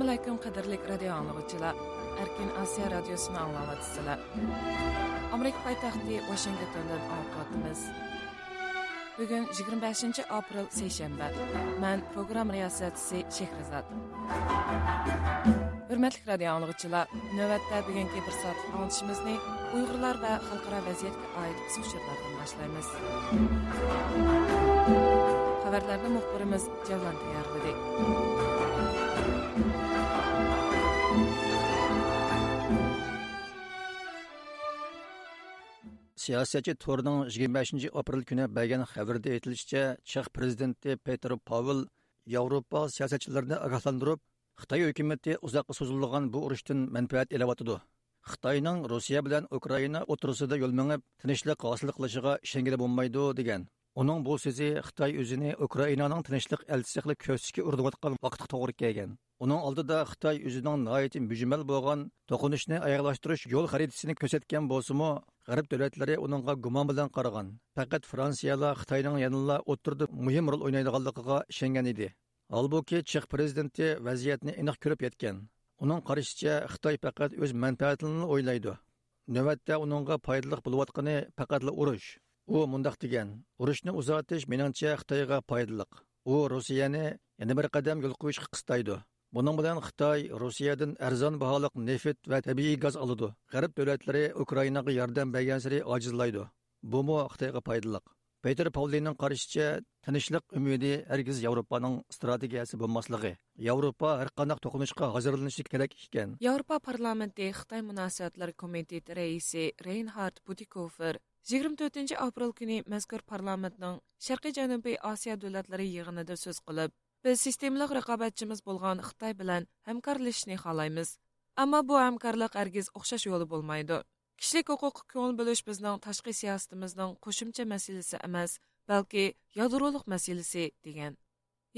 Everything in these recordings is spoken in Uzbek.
assalomu alaykum qadrli radio anglag'uchilar. Erkin osiyo radiosini anglayapsizlar. Amerika poytaxti Washingtondan anlatamiz. Bugun 25 aprel seshanba. Men program riyosatchisi Shehrizod. Hurmatli radio anglag'uchilar, navbatda bugungi bir soat anglitishimizni Uyg'urlar va xalqaro vaziyatga oid suhbatlardan boshlaymiz. Xabarlarni muxbirimiz Javlon tayyorladik Саясатчы Торның 25 апрель көне бәйгән хәбәрдә әйтелишчә, Чех президенті Петр Павел Европа саясатчыларын агаһландырып, Қытай хөкүмәте узакка сузылган бу урыштан мәнфәәт алып атыды. Хытайның Россия белән Украина отырышында юл мәңгеп тынычлык хасил кылышыга деген. Uning bu so'zi xitoy o'zini ukrainaning tinchlik elchisi qilib ko'rsatishga urinayotgan vaqtga to'g'ri kelgan. Uning oldida xitoy o'zining nihoyatda mujmal bo'lgan to'qinishni oyoqlashtirish yo'l xaritasini ko'rsatgan bo'lsimi g'arb davlatlari uningga gumon bilan qaragan. Faqat fransiyalar xitoyning yanada o'tirda muhim rol o'ynaydiganligiga ishongan edi. Holbuki chex prezidenti vaziyatni aniq ko'rib yetgan. Uning qarashicha xitoy faqat o'z manfaatini o'ylaydi. Navbatda uningga foydali bo'layotgani faqatla urush. U mundoq degan urushni uzatish meningcha xitoyga foydali u rossiyani yana bir qadam yo'l qo'yishga qistaydi Bunun bilan Xitoy Rossiyadan arzon baholiq neft va tabiiy gaz oladi. G'arb davlatlari Ukrainaga yordam bergan sari ojizlaydi. Bumu Xitoyga foydali. Peter Pavlinning qarashicha, tinchlik umidi hargiz Yevropaning strategiyasi bo'lmasligi. Yevropa har qanday to'qinishga hozirlanishi kerak ekan. Yevropa parlamenti Xitoy munosabatlari komiteti raisi Reinhard Butikofer 24 aprel kuni mazkur parlamentning Sharqiy Janubiy Osiyo davlatlari yig'inida so'z qilib, Biz sistemlik raqobatchimiz bo'lgan Xitoy bilan hamkorlashishni xohlaymiz. Ammo bu hamkorlik hargiz o'xshash yo'li bo'lmaydi. Kishilik huquqi ko'ngil bo'lish bizning tashqi siyosatimizning qo'shimcha masalasi emas, balki yadroliq masalasi degan.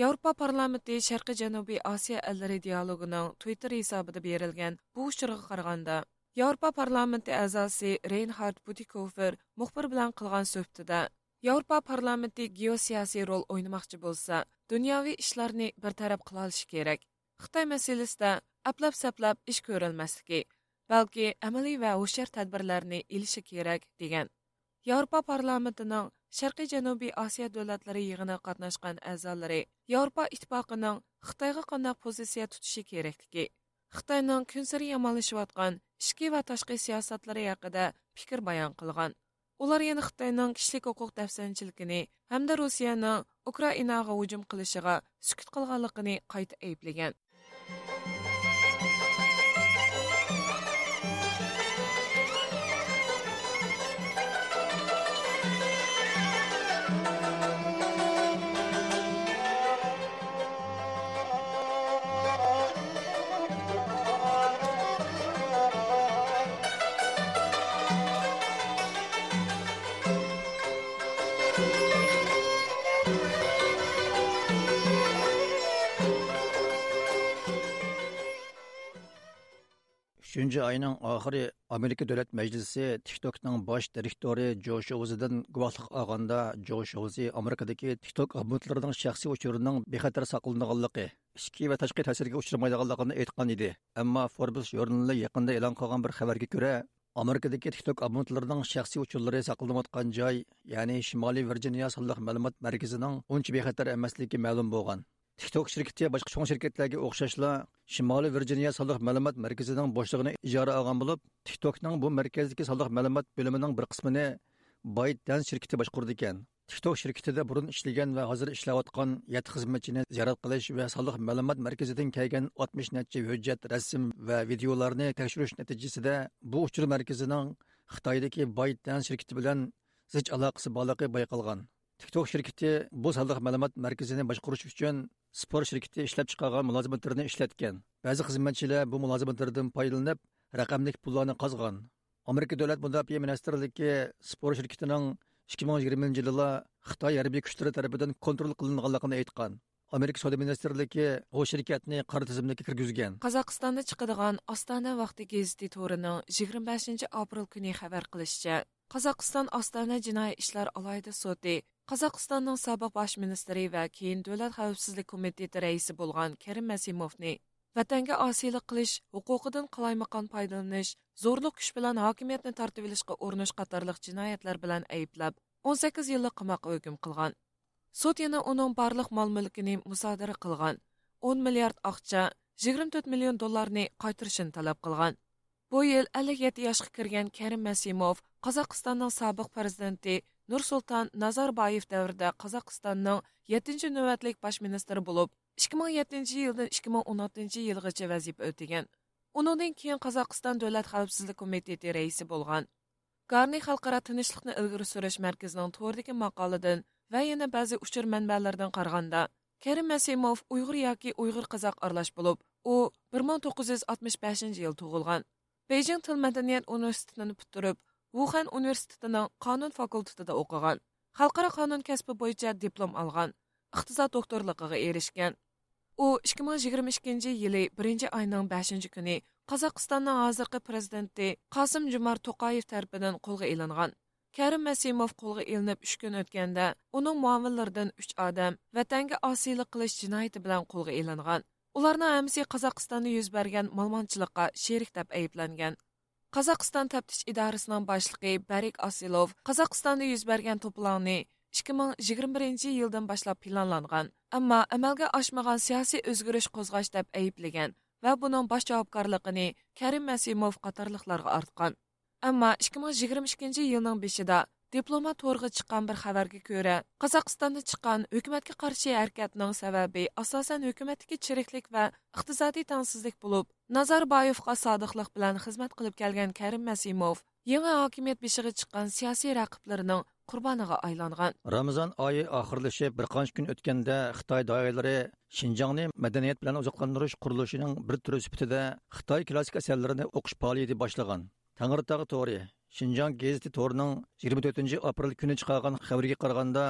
Yevropa parlamenti Sharqiy Janubiy Osiyo ellari dialogining Twitter hisobida berilgan bu uchurga qaraganda Yevropa parlamenti a'zosi Reinhard Butikofer muxbir bilan qilgan suhbatida Yevropa parlamenti geosiyosiy rol o'ynamoqchi bo'lsa, dunyoviy ishlarni bir taraf qila olishi kerak. Xitoy masalasida aplab saplab ish ko'rilmasligi, balki amaliy va o'shar tadbirlarni ilishi kerak degan. Yevropa parlamentining Sharqiy Janubiy Osiyo davlatlari yig'ini qatnashgan a'zolari Yevropa ittifoqining Xitoyga qanday pozitsiya tutishi kerakligi, Xitoyning kun sari yomonlashayotgan ichki va tashqi siyosatlari haqida fikr bayon qilgan. Ular yana Xitoyning kishilik huquq dafsanchiligini hamda Rossiyaning Ukrainaga hujum qilishiga sukut qilganligini qayta ayblagan. 3 ayning oxiri Amerika Davlat Majlisi TikTokning bosh direktori Jo Shouzidan guvohlik olganda Jo Shouzi Amerikadagi TikTok abonentlarining shaxsiy uchurining bexatar saqlanganligi, ichki va tashqi ta'sirga uchramaydiganligini aytgan edi. Ammo Forbes jurnali yaqinda e'lon qilgan bir xabarga ko'ra, Amerikadagi TikTok shaxsiy uchurlari saqlanayotgan joy, ya'ni Shimoliy Virjiniya sonliq ma'lumot markazining uncha bexatar emasligi ma'lum bo'lgan. TikTok şirkəti boshqa cho'ng shirkatlarga o'xshashla Şimali Virjiniya soliq ma'lumot markazining boshlig'ini ijara olgan bo'lib, TikTokning bu markazdagi soliq ma'lumot bo'limining bir qismini ByteDance shirkati boshqardi ekan. TikTok shirkatida burun ishlagan va hozir ishlayotgan yet xizmatchini ziyorat qilish va soliq ma'lumot markazidan kelgan 60 necha hujjat, rasm va videolarni tekshirish natijasida bu uchur markazining Xitoydagi ByteDance shirkati bilan zich aloqasi borligi bayqalgan. TikTok şirketi bu saldıq məlumat mərkəzini başquruş üçün spor şirketi ishlab chiqargan mulozimatlarini ishlatgan. Ba'zi xizmatchilar bu mulozimatlardan foydalanib raqamlik pullarını qazgan amerika davlat mudofaa ministrligi spor shirkitining ikki ming yigirmanchi yilda xitoy harbiy kuchlari kontrol qilinganligini aytgan. Amerika savdo ministrligi bu shirkatni qora tizimga kirgizgan. Qozog'istonda chiqadigan ostona vaqti gazeti to'rining yigirma beshinchi aprel kuni xabar qilishicha qozog'iston ostona jinoiy ishlar alayda sudi qozog'istonning sobiq bosh ministri va keyin davlat xavfsizlik komiteti raisi bo'lgan karim masimovni vatanga osiylik qilish huquqidan qalaymaqon foydalanish zo'rliq kuch bilan hokimiyatni tortib olishga urinish qatorliq jinoyatlar bilan ayblab 18 yillik qamoqqa hukm qilgan. Sud yana uning barliq mol mulkini musodara qilgan 10 milliard aqcha 24 million dollarni qaytirishini talab qilgan. Bu yil 57 yoshga kirgan karim masimov qozog'istonning sobiq prezidenti Нурсултан Назарбаев davrida qozog'istonning 7 navbatlik bosh министры bo'lib 2007 yildan 2016 yilgacha vazifa өтегән. Уныңдан keyin Qozog'iston Davlat xavfsizlik комитеты raisi bo'lgan. Garni xalqaro tinchlikni ilgari surish markazining to'rdagi maqoladan va yana ba'zi uchur мәнбәләрдән qaraganda, Karim Masimov Uyg'ur yoki Uyg'ur казак aralash bo'lib, u 1965 yil tug'ilgan. Beijing til madaniyat universitetini bitirib, Wuhan universitetining qonun fakultetida o'qigan. Xalqaro qonun kasbi bo'yicha diplom olgan. iqtisod doktorligiga erishgan u 2022 yili 1 oyning 5 kuni qozog'istonning hozirgi prezidenti qosim jumar to'qayev tomonidan qo'lga ilingan karim masimov qo'lga ilinib 3 kun o'tganda uning muomillaridan uch odam vatanga osiylik qilish jinoyati bilan qo'lga ilingan ularning hammasi qozog'istonda yuz bergan malmonchilikqa sherik deb ayblangan qozog'iston taftish idorasining boshlig'i barik osilov qozog'istonda yuz bergan to'polonni 2021 yildan boshlab planlangan, ammo amalga oshmagan siyosiy o'zgarish qo'zg'ash deb ayblagan va buning bosh javobgarligini Karim Masimov qatorliqlarga ortgan. Ammo 2022 yilning beshida diplomat to'rg'i chiqqan bir xabarga ko'ra, Qozog'istonda chiqqan hukumatga qarshi harakatning sababi asosan hukumatdagi chiriklik va iqtisodiy tengsizlik bo'lib, Nazarbayevga sodiqlik bilan xizmat qilib kelgan Karim Masimov yangi hokimiyat beshiga chiqqan siyosiy raqiblarining qurboniga aylangan. Ramazon oyi oxirlashib bir qancha kun o'tganda Xitoy doiralari Шинжаңны мәдәният белән узакландырыш курылышының бер төре сыпытыда Хытай классик әсәрләрен оқыш фәалияте башлаган. Таңгыртагы тори, Шинжаң гезите торының 24 апрель көне чыгарган хәбәргә караганда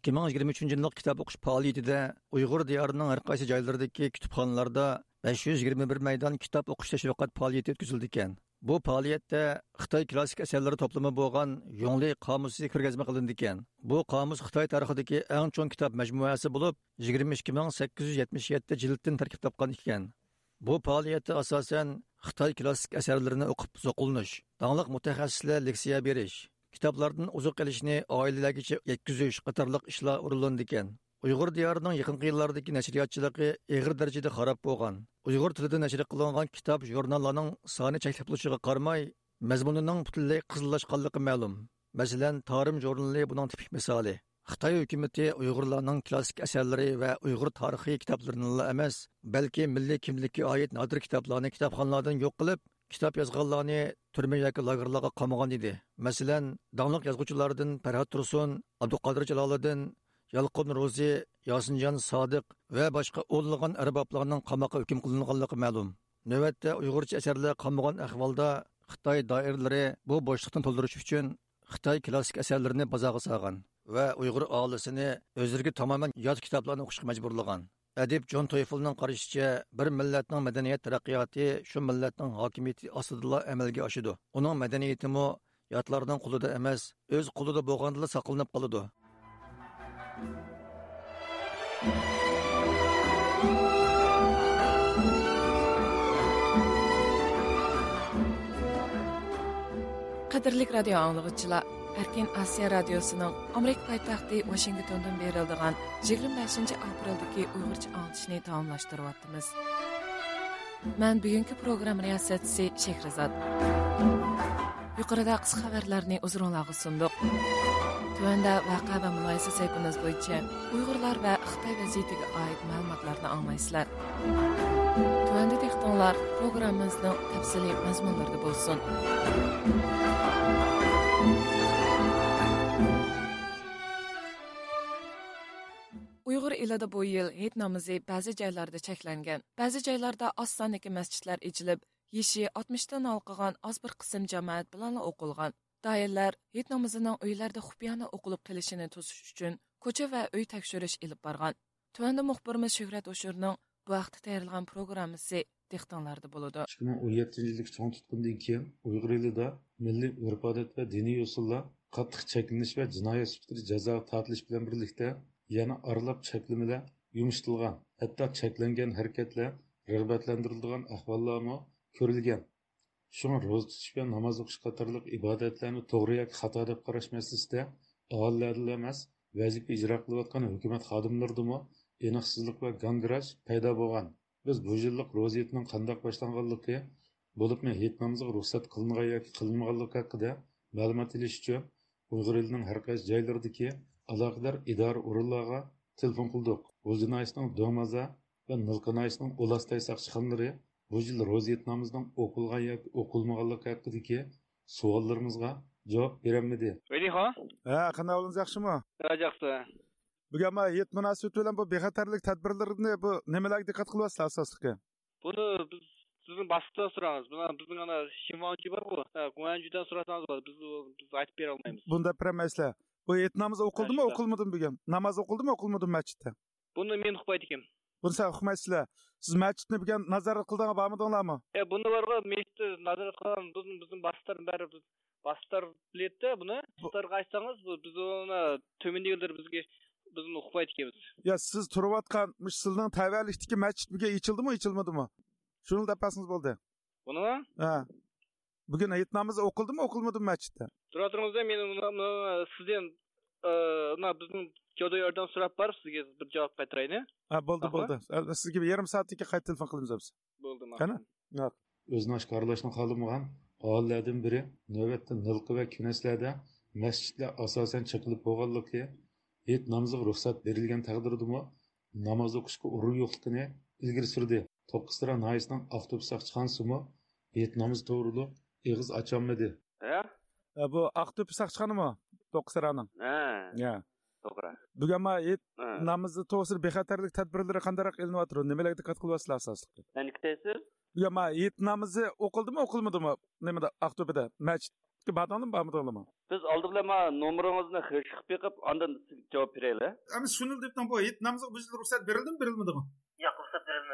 2023 еллык китап оқыш фәалиятендә Уйгыр диярының һәр кайсы җайларындагы 521 maydon kitob o'qish tashviqot faoliyati o'tkazildi ekan. Bu faoliyatda xitoy klassik asarlari to'plami bo'lgan yongli qomusi ko'rgazma qilindi ekan. Bu qomus xitoy tarixidagi eng cho'ng kitob majmuasi bo'lib 22877 jilddan tarkib topgan ekan. Bu faoliyatda asosan xitoy klassik asarlarini o'qib zo'qilnish donliq mutaxassislar leksiya berish kitoblardan uzuq qilishni oilalargacha yetkazish qatorliq ishlar o'rinlandi ekan. Uyg'ur diyorining yaqinqi yillardagi nashriyotchiligi eg'ir darajada xarob bo'lgan uyg'ur tilida nashr qilingan kitob jurnallarning soni cheklab qaramay mazmunining butunlay qizillashganligi ma'lum masalan tarim jurnali buning tipik misoli xitoy hukumati uyg'urlarning klassik asarlari va uyg'ur tarixiy kitoblarini emas balki milliy kimlikka oid nodir kitoblarni kitobxonlardan yo'q qilib kitob yozganlarni turma yoki lagerlarga qamagan edi masalan donliq yozuvchilardan farhod tursun abduqodir jaloliddin Yalqın Rozi, Yasinjon Sodiq va boshqa o'nlagan arboblarning qamoqqa hukm qilinganligi ma'lum. Navbatda Uyg'urcha asarlar qolmagan ahvolda Xitoy doiralari bu bo'shliqni to'ldirish uchun Xitoy klassik asarlarini bozorga solgan va Uyg'ur olisini o'zlariga tamoman yod kitoblarni o'qishga majburlagan. Adib Jon Toyfulning qarashicha, bir millatning madaniyat taraqqiyoti shu millatning hokimiyati ostida amalga oshidi. Uning madaniyati mo yotlarning qo'lida emas, o'z qo'lida bo'lganda saqlanib qoladi. Qadirlik radio anlıqçılar, Erkin osiyo radiosining Amerika poytaxti Washington'dan berildiğin 25 apreldagi Uyg'urcha anglishni tamomlashtiryapmiz. Men bugungi program riyosatchisi Shehrizod. Yuqorida qisqa xabarlarni uzunroq sundiq. Tuanda vaqa va muloyiza saytimiz bo'yicha Uyg'urlar va Xitoy vaziyatiga oid ma'lumotlarni Tövəndə Tuanda dehqonlar programmamizning tafsiliy mazmunlarida bo'lsin. Angliyada bu yil Hit namozi ba'zi joylarda cheklangan. Ba'zi joylarda oz sonli masjidlar ichilib, 60 dan olqigan az bir qism jamoat bilan o'qilgan. Doirlar Hit namozining uylarda xufiyona o'qilib qilishini to'sish uchun ko'cha va uy tekshirish ilib borgan. Tuanda muxbirimiz Shuhrat O'shurning bu vaqtda tayyorlagan programmasi dehqonlarda bo'ladi. 2017 yillik cho'ng tutqundan keyin Uyg'ur elida milliy urf-odat va diniy usullar qattiq cheklanish va jinoyat sifatida jazo tortilish bilan birlikda yana aralab cheklamalar yumshatilgan hatto cheklangan harakatlar rag'batlantiriladigan ahvollarmi ko'rilgan shunga ro'za tutish va namoz o'qish qatorliq ibodatlarni to'g'ri yoki xato deb qarash masalasida ahillarda emas vazifa ijro qilayotgan hukumat xodimlaridami aniqsizlik va gangraj paydo bo'lgan biz bu yillik ro'ziyatning qandoq boshlanganligi bo'libmi hit namoziga ruxsat qilingan yoki qilinmaganligi haqida ma'lumot olish uchun uyg'ur elining har qaysi joylaridagi aloqador idora o'rinlarga telefon qildik g'uljinoyisning do'maza va nilqinoyisning ulastay saqchixonlari bu yil ro'ziyat namozning o'qilgan yoki o'qilmaganligi haqidagi savollarimizga javob berolmadi Veliha? Ha, qanday o'g'lingiz yaxshimi? Yaxshi. Bugun ma yet munosabati bilan bu bexatarlik tadbirlarini bu nimalarga diqqat qilyapsiz asosliga? Buni biz sizning bastdan so'raymiz. Bizning ana Shimonchi bor-ku. Ha, Guanjudan so'rasangiz bo'ladi. Biz biz aytib bera olmaymiz. Bunda pramayslar. Bu yet namozi o'qildimi, o'qilmadimi bugun? Namoz o'qildimi, o'qilmadimi masjidda? Buni men uqmaydi ekan. Buni sen uqmaysizlar. Siz masjidni bugun nazorat qildingmi, bormidinglarmi? E buni borga meshitni nazorat qilgan bizning bizning bastlar bari biz bastlar biletda buni. Bastlarga aytsangiz bu biz uni tömendegilar bizga bizni uqmaydi ekanmiz. yo siz turayotgan mush sizning tavallikdagi masjid bugun ichildimi ichilmadimi shuni dapasingiz bo'ldi Buni ha bugun hayit namozi o'qildimi o'qilmadimi masjidda tura turingizda men uni uni sizdan e, uni bizning jodo yordam so'rab borib sizga bir javob qaytarayni. ha bo'ldi bo'ldi. Sizga bir yarim soatdan keyin qayta telefon qilamiz biz. Bo'ldi. Qani? o'zini oshkorlashni xohlamagan hollardan biri. Navbatda nilqi va kunaslarda masjidlar asosan chiqilib bo'lganligi hit namoziga ruxsat berilgan taqdirdami? Namoz o'qishga urur yo'qligini ilgari surdi. To'qqiztira noisning avtobus saqchixonasimi hit namoz to'g'riliq eg'iz ocholmadi bu aqto'pi saqchixonimi to'qqizsiraning Ha, to'g'ri. bugun ma hayit Ha. namozi to'g'risida bexatarlik tadbirlari qandayroq ilinyapti nimalarga diqqat qilyapsizlar asosliga Endi kutaysiz? bugun ma hayit namozi o'qildimi o'qilmadimi nimada aqto'pida masjidga bordingmi bormadingmi Biz oldi bilan nomeringizni xish qilib beqib, ondan sizga javob beraylik. Şunu depten bu mi? Yo'q, ruxsat berilmadi. Ha,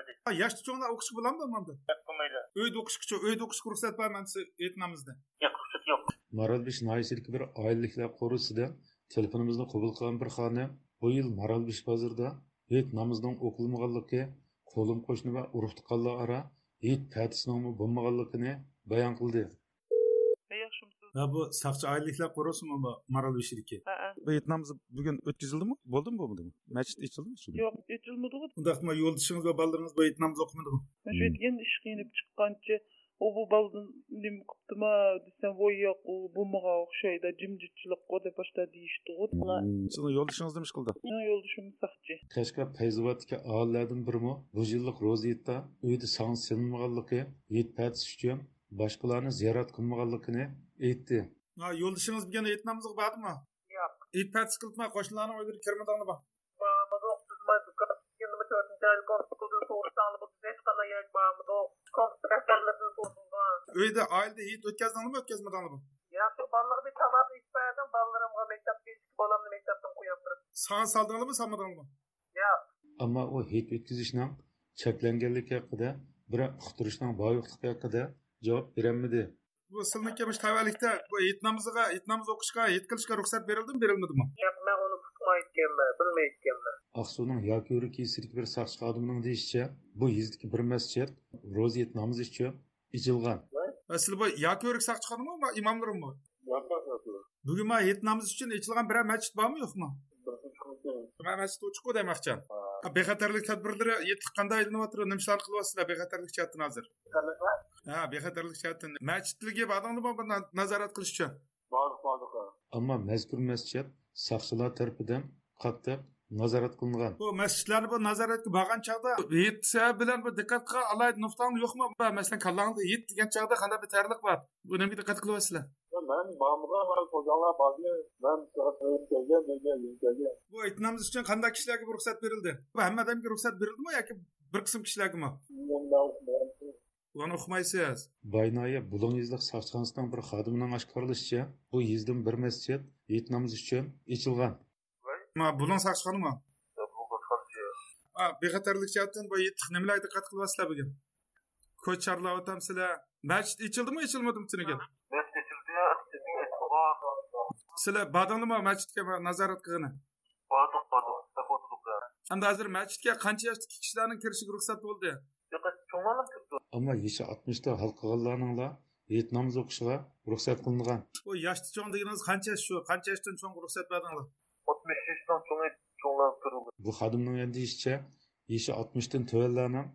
эдик жакшы чоңдар окушка болом болмамды болмайды өйдө окушкучу өйдө окушка уруксат бармы эмси этнамызда жок уруксат bir маралбиш наисилки бир айылдыкилер корусида телефонубузду yil maralbish bozorida hech namozdan o'qilmaganligi va urug'tiqanlar ara bayon qildi. Yaxshimisiz? Ha bu ailelikler korusu mu bu maral bişiriki? Ha, ha. Bu hit namazı bugün ötküzüldü mü? Oldu mu bo'lmadi mi? Mescid içildi mi? Şimdi? Yo'q, yechilmadi. Bunda mı yo'ldishiniz va okumadı mı? Mana shu yerga endi ish qiynab chiqqancha u bu baldan nim qilibdima desam voy yo'q u bo'lmagan o'xshaydi jimjitchilik qo deb boshladi deyishdi ular Sizin yo'ldishiniz demiş kıldı. yo'ldoshim saqchi qashqar fayzobodga oillardan birimi bu yillik ro'ziyatda uyda son silinmaganligi hit patis uchun boshqalarni ziyorat qilmaganligini aytdi Ha yo'ldishiniz bugün hit namazı bağdı mı? Yo'q. Hit patis kıltma qo'shnilarning o'ylari kirmadingmi soğursunga. Uyda ailede hit ötkezdingmi mi ötkezmadingmi? Yaxshi ballarga bir tamam ichmaydim. Ballarimga maktabga ichib bolamni maktabdan qo'yib turib. Sana saldingmi, salmadingmi? Yo'q. ammo u hit o'tkazishning cheklanganligi haqida biroq uqtirishning boyliqligi haqida javob berolmadi. Bu silni kemish tavallikda bu hit namoziga namoz o'qishga hit qilishga ruxsat berildimi berilmadimi? Yo'q, men uni tutmayotganman, bilmayotganman. aqsuning yokyuri kesirki bir saqchi xodimining deyishicha bu yezdagi bir masjid ro'ziyat namozi uchun ichilgan sizlar bu yoko'rik saqchiqanmi va imomlarmi bugun ma namoz uchun ichilgan biror masjid bormi yo'qmi? Man masjid ochiqku demoqchiman bexatarlik tadbirlari qanday ilinyapti nima ishlarni qilyapsizlar bexatarlik jihatdan hozir ha bexatarlik jihatdan masjidlarga bordingmi bu nazorat qilish uchun ammo mazkur masjid saqchilar tarafidan qattiq nazorat qilingan. Bu masjidlarni bu nazoratga borgan chog'da sabab bilan bu diqqatga alaydi nuqtang yo'qmi? Masalan kallangda hid degan chog'da qanday bir tarliq bor. Bu nimaga diqqat qilyapsizlar. Man bamiga qo'zg'allar bordi man kelgan kelgan bu aytnamiz uchun qanday kishilarga ruxsat berildi? Bu hamma odamga ruxsat berildimi yoki bir qism kishilargami buni o'qimaysiz baynoya bulung yezliq soqchixonasining bir xodimining oshkorlashicha bu yezdan bir masjid namozi uchun ochilgan ma bulun saqchixonimi bexatarlik jihatdan bu yettiq nimalarga diqqat qilyapsizlar bugun? Ko'ch chorlayapsizlar masjid ichildimi ichilmadimi tuniga sizlar bordinglarmi masjidga nazorat qilgani bordik hamda hozir masjidga qancha yoshdagi kishilarning kirishiga ruxsat bo'ldi cho'nglarni kirdi ammo yeshi oltmishda hal qilganlarninglar hit namoz o'qishiga ruxsat qilingan. Bu yoshda cho'ng deganingiz qancha yosh shu qancha yoshdan cho'ng ruxsat berdinglar? Oltmish yoshdan cho'ng cho'nglar kirdi bu xodimning deyishicha yeshi oltmishdan tuvanlarning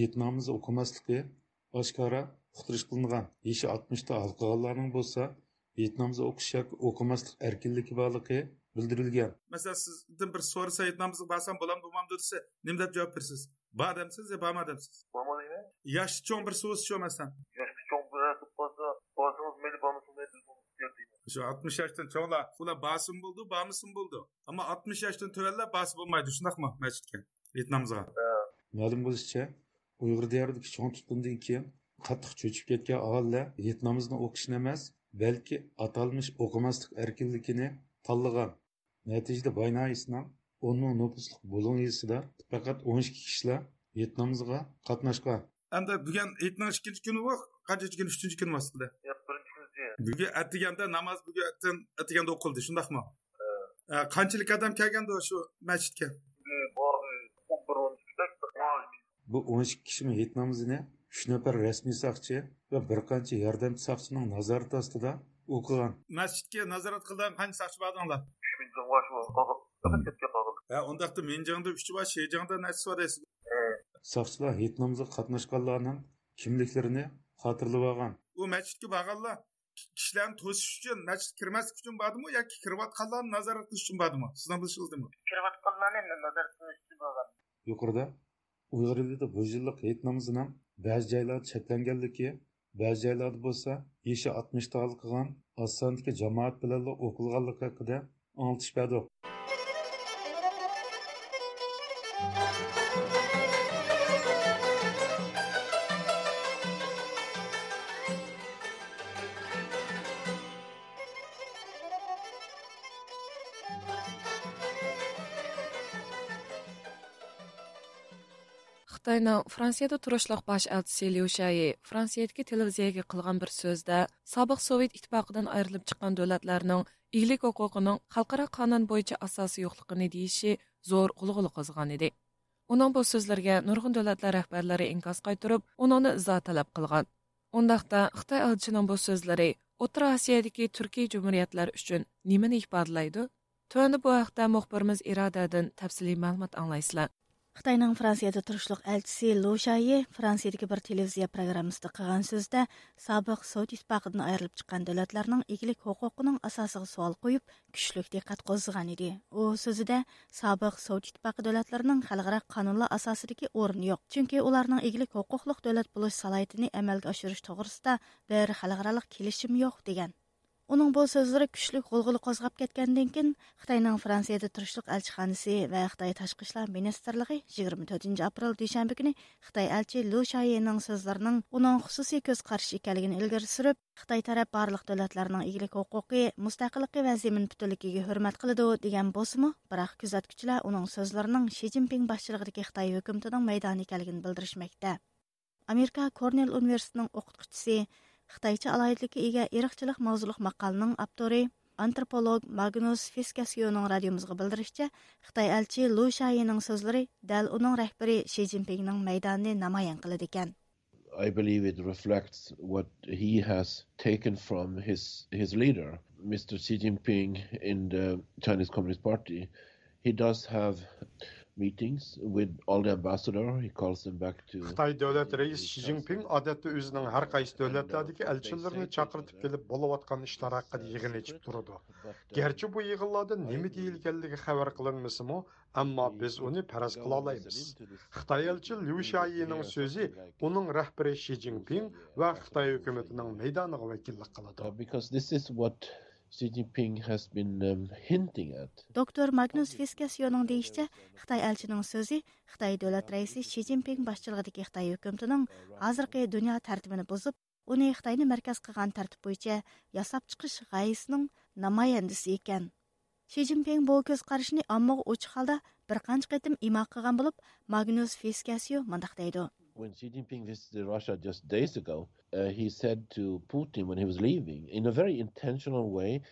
hit namozi o'qimasligi oshkora uqtirish qilingan. Yeshi oltmishda hal qilganlarning bo'lsa hit namozi o'qish yoki o'qimaslik erkinligi borligi bildirilgan. Masalan sizdan bir so'rasa aytmamiz borsam bo'lam bo'lmam desa nima deb javob berasiz bor demsiz yo borma demsiz bormadingmi yoshi cho'ng bir so'z shu masalan yoshli cho'ng bir shu oltmish yoshdan cho'nglar ular bosim bo'ldi bormisim bo'ldi ammo oltmish yoshdan tuvanlar bosi bo'lmaydi shundaqmi masjidga aytmamizga ma'lum bo'lishicha uyg'ur diyoridagi cho'ng tutqundan keyin qattiq cho'chib ketgan hit namozni o'qishni emas balki atalmish o'qimaslik erkinligini tanlagan natijada boynaisdan o'n ming nupuslik bulungiyasida faqat o'n ikki kishilar namoziga qatnashgan. Endi bugun itning ikkinchi kuni bu qancha kun uchinchi kun aslida bugun atiganda namoz bugun atiganda o'qildi shundaqmi? Qanchalik odam kelgandi shu masjidga? Bu o'n ikki kishi hit namozini uch nafar rasmiy soqchi va bir qancha yordamchi soqchining nazorati ostida o'qigan. Masjidga nazorat qilgan qancha soqchi bordinglar uch ming ha undaqda menjangda uch bosh shejangda nechasi bor deysiz soqchilar hit namoziga qatnashganlarning kimliklarini xotirlab olgan u masjidga borganlar kishilarni to'sish uchun masjidga kirmaslik uchun bordimi yoki kirayotganlarni nazorat qilish uchun bordimi sizni bilishingizdami kirayotganlarni nazorat qilish uchun bo'lgan yuqorida uyg'ur elida bu yillik hit namozining ba'zi joylarda cheklanganligi ba'zi joylarda bo'lsa yeshi oltmishda hal qilgan oz sondagi jamoat bilan o'qilganligi haqida anglitish berdi Xitoyning Fransiyada turishliq bosh elchisi Liu Shayi Fransiyadagi televiziyaga qilgan bir so'zda sobiq Sovet ittifoqidan ayrilib chiqqan davlatlarning iglik huquqining xalqaro qonun bo'yicha asosi yo'qligini deyishi zo'r g'ulg'ula qo'zg'an edi. Uning bu so'zlarga nurg'un davlatlar rahbarlari inkos qaytirib, uni izoh talab qilgan. Undaqda Xitoy elchisining bu so'zlari O'rta Osiyodagi Turkiy jumhuriyatlari uchun nimani ifodalaydi? Tuanda bu haqda muxbirimiz Irodadan tafsiliy ma'lumot anglaysizlar. Қытайның Францияда тұрышлық әлтісі Лу Шайы Франциядегі бір телевизия программысты қыған сөзді сабық Сауд Испақыдың айырылып шыққан дөләтлерінің егілік құқығының асасығы суал қойып, күшілік де қат қозыған еді. О сөзіде сабық Сауд Испақы дөләтлерінің қалғыра қанулы асасыдегі орын ек. Чүнке оларның егілік құқықлық дөләт болуш салайтыны ашырыш деген. Оның бұл сөздері күшілік ғолғылы қозғап кеткенден кейін Қытайның Францияда тұршылық әлшіханысы вә Қытай ташқышла министерліғі министрлігі 24 април дүйшәмбі күні Қытай әлчі Лу Шайының сөздерінің оның құсуси көз қаршы екәлігін үлгір сүріп, Қытай тарап барлық дөләтлерінің игілік оқуқи, мұстақылықи вә пүтілікеге бүтілікіге хүрмәт қылыды деген босымы, бірақ күзәткүчілер оның сөздерінің Ши Цзиньпин Қытай үкіметінің мәйдан екәлігін білдірішмекте. Америка Корнел университетінің оқытқычысы Xitoycha alohidlikka ega irqchilik mavzuliq maqolaning avtori antropolog Magnus Fiskasyoning radiomizga bildirishicha, Xitoy elchi Lu Shayining so'zlari dal uning rahbari Shi zinpinning maydonini namoyon qiladi ekan. I believe it reflects what he has taken from his his leader, Mr. Xi Jinping in the Chinese Communist Party. He does have meetings with all the ambassador. He calls them back to Xitoy davlat raisi Shi Jinping odatda o'zining har qaysi davlatlardagi elchilarini chaqirtib kelib bo'layotgan ishlar haqida yig'in ichib turadi. Gerçi bu yig'inlarda nima deyilganligi xabar qilinmasimi, ammo biz uni faraz qila olamiz. Xitoy elchi Liu Shayining so'zi uning rahbari Shi Jinping va Xitoy hukumatining maydoniga vakillik qiladi. because this is what Xi Jinping has been um, hinting at. Доктор Магнус Фискасионың дейіште, Қытай әлчінің сөзі Қытай дөләт рәйсі Си Цзиньпин башчылығыдегі Қытай үкімтінің азырғы дүния тәртібіні бұзып, оны Қытайны мәркәз қыған тәртіп бойынша ясап чықыш ғайысының намаяндысы екен. Xi Jinping бұл көз қарышыны аммығы очық халда бір қанш қетім има қыған болып, Магнус Фискасио мандақтайды when Xi Jinping visited Russia just days ago, uh, he said to Putin when he was leaving, in a very intentional way,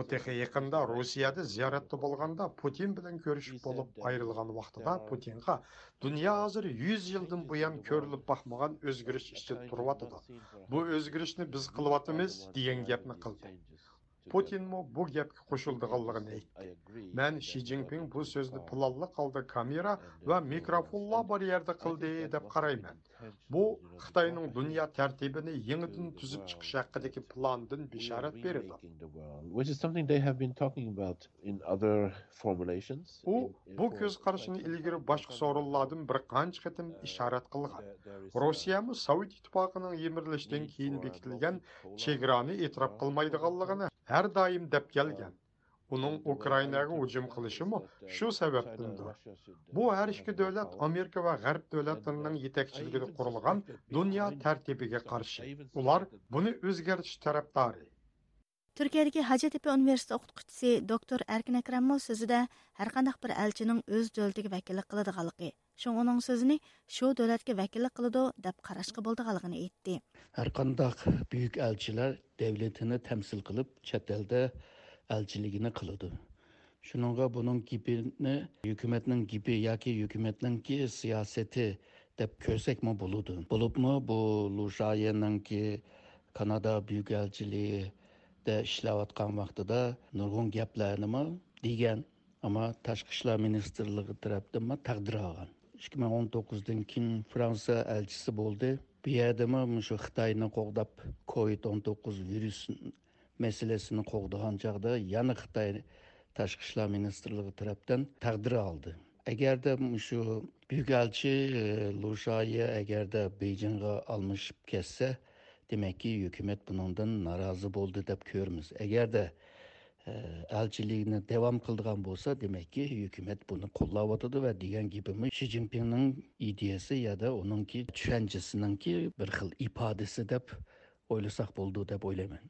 отехе якында Русияда зияратты болғанда Путин білін көрішіп болып айрылған вақытыда Путинға «Дүния азыр 100 жылдан бұян көріліп бақмаған өзгеріс істеп тұрватыды. Бұл өзгерісні біз қылватымыз» деген гепні қылды turyotidi bu gapga qo'shildiganligini aytdi man shi zinpin bu so'zni planliq holda kamera va mikrofonlar bor yerda qildi deb qarayman bu xitoyning dunyo tartibini yangidan tuzib chiqish haqidagi plandan bishorat beradi Which is something they have been talking about in other formulations. u bu ko'z qarashini ilgari boshqa so'rinlardan bir qancha qatim ishorat qilgan rossiyami sovet ittifoqining yemirilishdan keyin bekitilgan chegarani e'tirof qilmaydiganligini ھەر деп келген. Оның Украинаға ұжым ھۇجۇم قىلىشىمۇ شۇ سەۋەبتىندۇر بۇ ھەر ئىككى دۆلەت ئامېرىكا ۋە غەرب دۆلەتلىرىنىڭ يېتەكچىلىكىدە قۇرۇلغان دۇنيا تەرتىپىگە قارشى ئۇلار بۇنى ئۆزگەرتىش tərەپدارى turkiyadagi hajitepa universiteti o'qituvchisi doktor arkin akramov so'zida har qanday bir shu uning so'zini shu davlatga vakillik qiladi deb qarashga bo'ldiganligini aytdi har qandaq buyuk elchilar davlatini tamsil qilib chet elda elchiligini qiladi shuningga buning gipini hukumatning gipi yoki hukumatninki siyosati deb ko'rsakmi bo'ladi bo'libmi bu lushayenninki kanada buyuk elchiliği da ishlayotgan vaqtida nurg'un gaplarnimi деген, ама tashqi ishlar ministrligi tarafdan taqdir olgan ikki ming o'n to'qqizdan keyin fransiya elchisi bo'ldi. Bu yerdami shu xitoyni qo'g'dab covid o'n to'qqiz virus masalasini qo'g'dagan chog'da yana xitoy tashqi ishlar ministrligi tarafdan taqdir oldi. Agarda shu buyuk elchi e, lushaye agarda bejinga almashib ketsa demakki hukumat bundan norozi bo'ldi deb ko'rmiz agarda elçiliğini davom kıldıran bo'lsa demakki hukumat buni gibi va degan Jinping'in ideyesi ya ideyasi onunki uningki ki bir xil ifodasi deb o'ylasak bo'ldi deb o'ylayman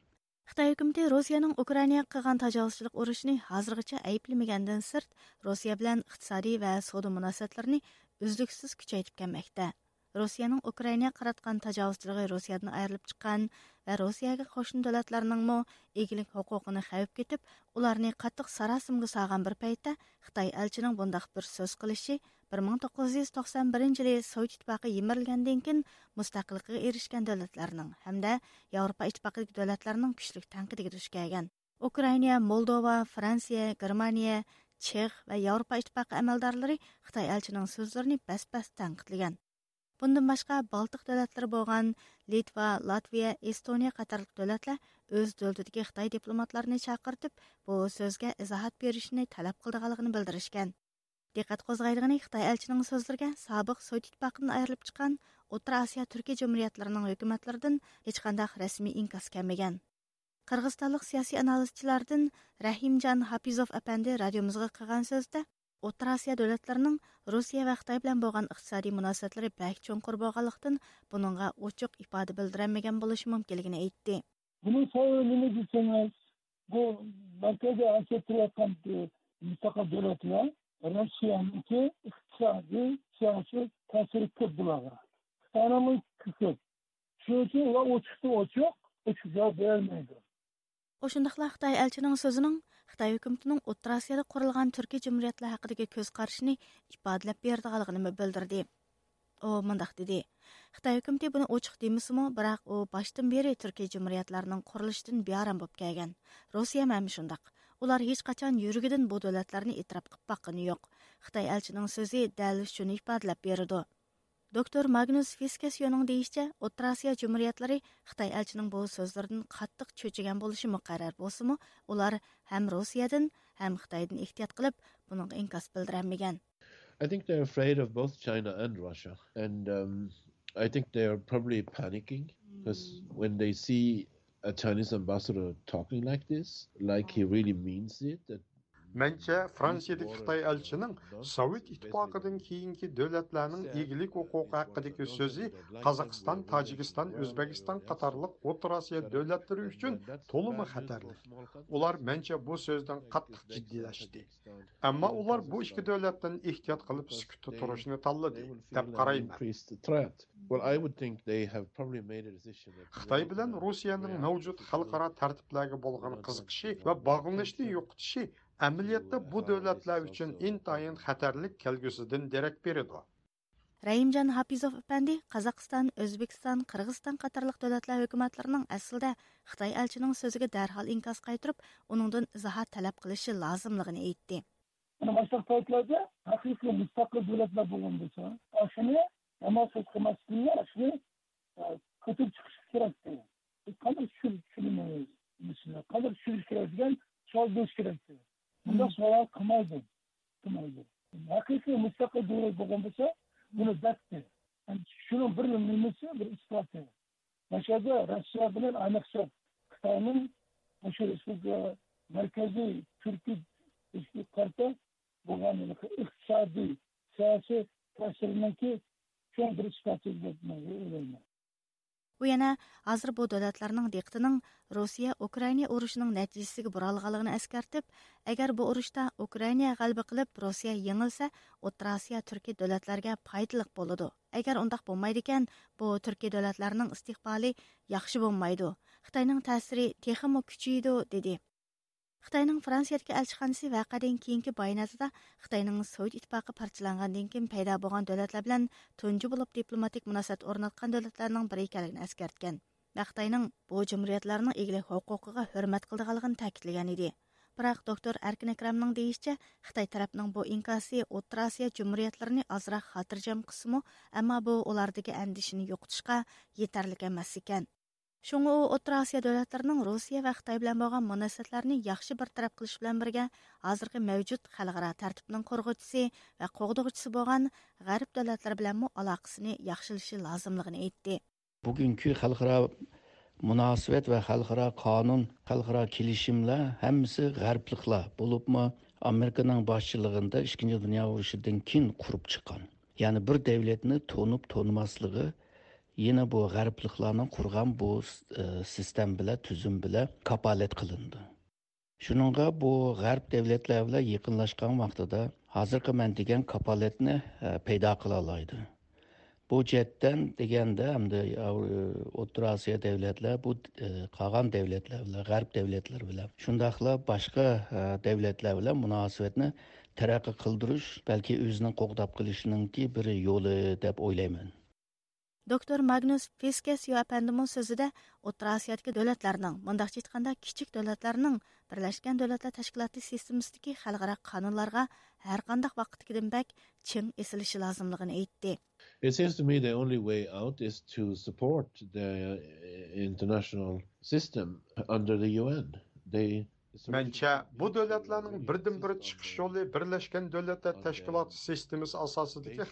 xitoy hukumati rossiyaning ukrainaga qilgan tajovuzchilik urushini hozirgacha ayblamagandan sirt rossiya bilan iqtisodiy va savdo munosabatlarini uzluksiz kuchaytirib kelmoqda. Rossiyaning Украинаga qaratgan tajovuzchiligi Rossiyadan ayrilib chiqqan va Rossiyaga qo'shni davlatlarningmi egilik huquqini xavf ketib, ularni qattiq sarasimga salgan bir paytda Xitoy elchining bundaq bir so'z qilishi 1991 yili Sovet ittifoqi yemirilgandan keyin mustaqillikka erishgan davlatlarning hamda Yevropa ittifoqidagi davlatlarning kuchli tanqidiga duch kelgan. Ukraina, Moldova, Fransiya, Germaniya, Chex va Yevropa ittifoqi amaldorlari Xitoy elchining so'zlarini bas-bas tanqidlagan. Başqa Baltiq dövlətləri bolğan Litva, Latviya, Estoniya qatarlıq dövlətlər öz dövlətidəki Xitay diplomatlarını çağırtıb bu sözgə izahat berishini talab qıldıqlarını bildirishgan. Diqqət qozğaydığını Xitay elçinin sözlərə sabiq Sovet İttifaqından ayrılıb çıxan O'rta Osiyo Türkiya Cumhuriyatlarının hökumətlərindən heç qanday rəsmi inkas gəlməgan. Qırğızstanlıq siyasi analizçilərdən Rahimjan Hafizov əpəndi radiomuzğa qılğan sözdə O'rta Osiyo davlatlarining Rossiya va Xitoy bilan bo'lgan iqtisodiy munosabatlari bak cho'nqur bo'lganlikdan buningga ochiq ifoda bildirilmagan bo'lishi mumkinligini aytdi. Bunun sebebi ne deseniz bu merkezde anlattıran müstakil devletler Rusya'nınki iktisadi siyasi tesiri kırdılar. Xitoyning kısık. Shuning uchun ular ochiqda ochiq ochiq javob bermaydi. Oshundaqla Xitoy elchining so'zining Xitoy hukumatining O'rta Osiyoda qurilgan Turkiy Cumhuriyatlari haqidagi ko'z qarashini ifodalab berdiganligini bildirdi. U mundaq dedi: Xitoy hukumati buni ochiq demasimi, biroq u boshdan beri Turkiy Cumhuriyatlarining qurilishidan bearam bo'lib kelgan. Rossiya ham shundaq. ular hech qachon yurgidan bu davlatlarni e'tirof qilib boqqani yo'q xitoy elchining so'zi berdi Доктор Магнус Фискесьоның дейишчә, Отыр Азия Xitoy elchining bu бу qattiq cho'chigan bo'lishi muqarrar мөхәррәр булсымы, улар һәм Россиядән, һәм Хытайдан ихтият кылып, буның инкас белдермәгән. I think they're afraid of both China and Russia. And um, I think they're probably panicking because when they see a Chinese ambassador talking like this, like he really means it, that Мәнчә, Франциядә Қытай әлченең Совет Итпақыдың кейінгі дәүләтләрнең егілік хукукы хакындагы сөзі Қазақстан, Таҗикстан, Өзбекстан қатарлық отырасия Азия үшін толымы қатарлық. Олар мәнчә бұл сөзден қаттық җитдиләште. Әмі олар бұл ике дәүләттән ихтият қылып сүкүтте торышны таллады деп қарайын. Хытай белән Русияның мәуджуд халыкара тәртипләргә болған қызықшы ва бағылнышты юктышы amaliyotda bu үшін uchun тайын қатарлық kelgusidan дерек береді. Раимжан Хапизов әпәнди Қазақстан, Өзбекстан, Қырғызстан қатарлық дөләтләу өкіматларының әсілді Қытай әлчінің сөзігі дәрхал инкас қайтырып, оныңдың изаһат тәләп қылышы лазымлыгын әйтте. Башка дәүләтләрдә ашыны сөз Bunda soğan kımaydı. Kımaydı. Hakiki müstakil devlet bo'lgan bo'lsa, buni. Yani şunun bir nimesi bir ispatı. Başada Rusya bilan ayniqsa Xitoyning o'sha markaziy turkiy istiqorda bo'lgan iqtisodiy siyosiy ta'siriniki cho'ng bir isboti deb o'ylayman u yana hozir bu davlatlarning diqqatining rossiya ukraina urushining natijasiga buralganligini eskartib agar bu urushda ukraina g'alaba qilib rossiya yengilsa o'rta osiyo turkiy davlatlarga foydali bo'ladi. Agar undaq bo'lmaydi ekan bu turkiy davlatlarning istiqboli yaxshi bo'lmaydi. Xitoyning ta'siri texmo kuchaydi dedi. Xitoyning Fransiyadagi elchixonasi vaqadan keyingi bayonotida Xitoyning Sovet ittifoqi parchalangandan keyin paydo bo'lgan davlatlar bilan tunji bo'lib diplomatik munosabat o'rnatgan davlatlarning biri ekanligini eskartgan. va Xitoyning bu jumhuriyatlarning egalik huquqiga hurmat qildiganligini ta'kidlagan edi. Biroq doktor Erkin Akramning deyishicha, Xitoy tarafining bu inkasi O'rta Osiyo jumhuriyatlarini ozroq xotirjam qismi, ammo bu ulardagi andishini yo'qotishga yetarli emas ekan. Шуңа у Отыр Азия дәүләтләренең Россия ва Хытай белән булган мөнәсәбәтләрне яхшы бер тарап кылыш белән бергә хәзерге мәвҗүд халыкара тәртипнең коргычысы ва когдыгычысы булган Гарип дәүләтләр белән мо алакасын яхшылышы bugungi xalqaro munosabat va xalqaro qonun xalqaro kelishimlar hammasi g'arbliklar bo'libmi? Amerikaning boshchiligida ikkinchi dunyo urushidan keyin qurib chiqqan. Ya'ni bir davlatni to'nib to'nmasligi yana bu g'arbliklarni qurgan bu e, sistem bilan tuzum bilan kapolat qilindi. Shuninga bu g'arb davlatlar bilan yaqinlashgan vaqtida hozirgi man degan kapolatni e, paydo qila oladi. Bu chetdan deganda hamda e, o'rta e, osiyo davlatlar bu e, qolgan davlatlar bilan g'arb davlatlari bilan shundoqla boshqa davlatlar bilan munosabatni taraqqiy qildirish balki o'zini qo'qdab qilishningki bir yo'li deb o'ylayman. Doktor magnus peskes apandimon so'zida o'rta osiyodagi davlatlarning bundaqcha aytganda kichik davlatlarning birlashgan davlatlar tashkiloti sistemasidagi xalqaro qonunlarga har qanday vaqtdagidan bak ching esilishi lozimligini aytdi. It seems to me the only way out is to support the uh, international system under the UN. They Mençe bu dövlətlərin birdən-bir çıxış yolu Birləşmiş Dövlətlər Təşkilatı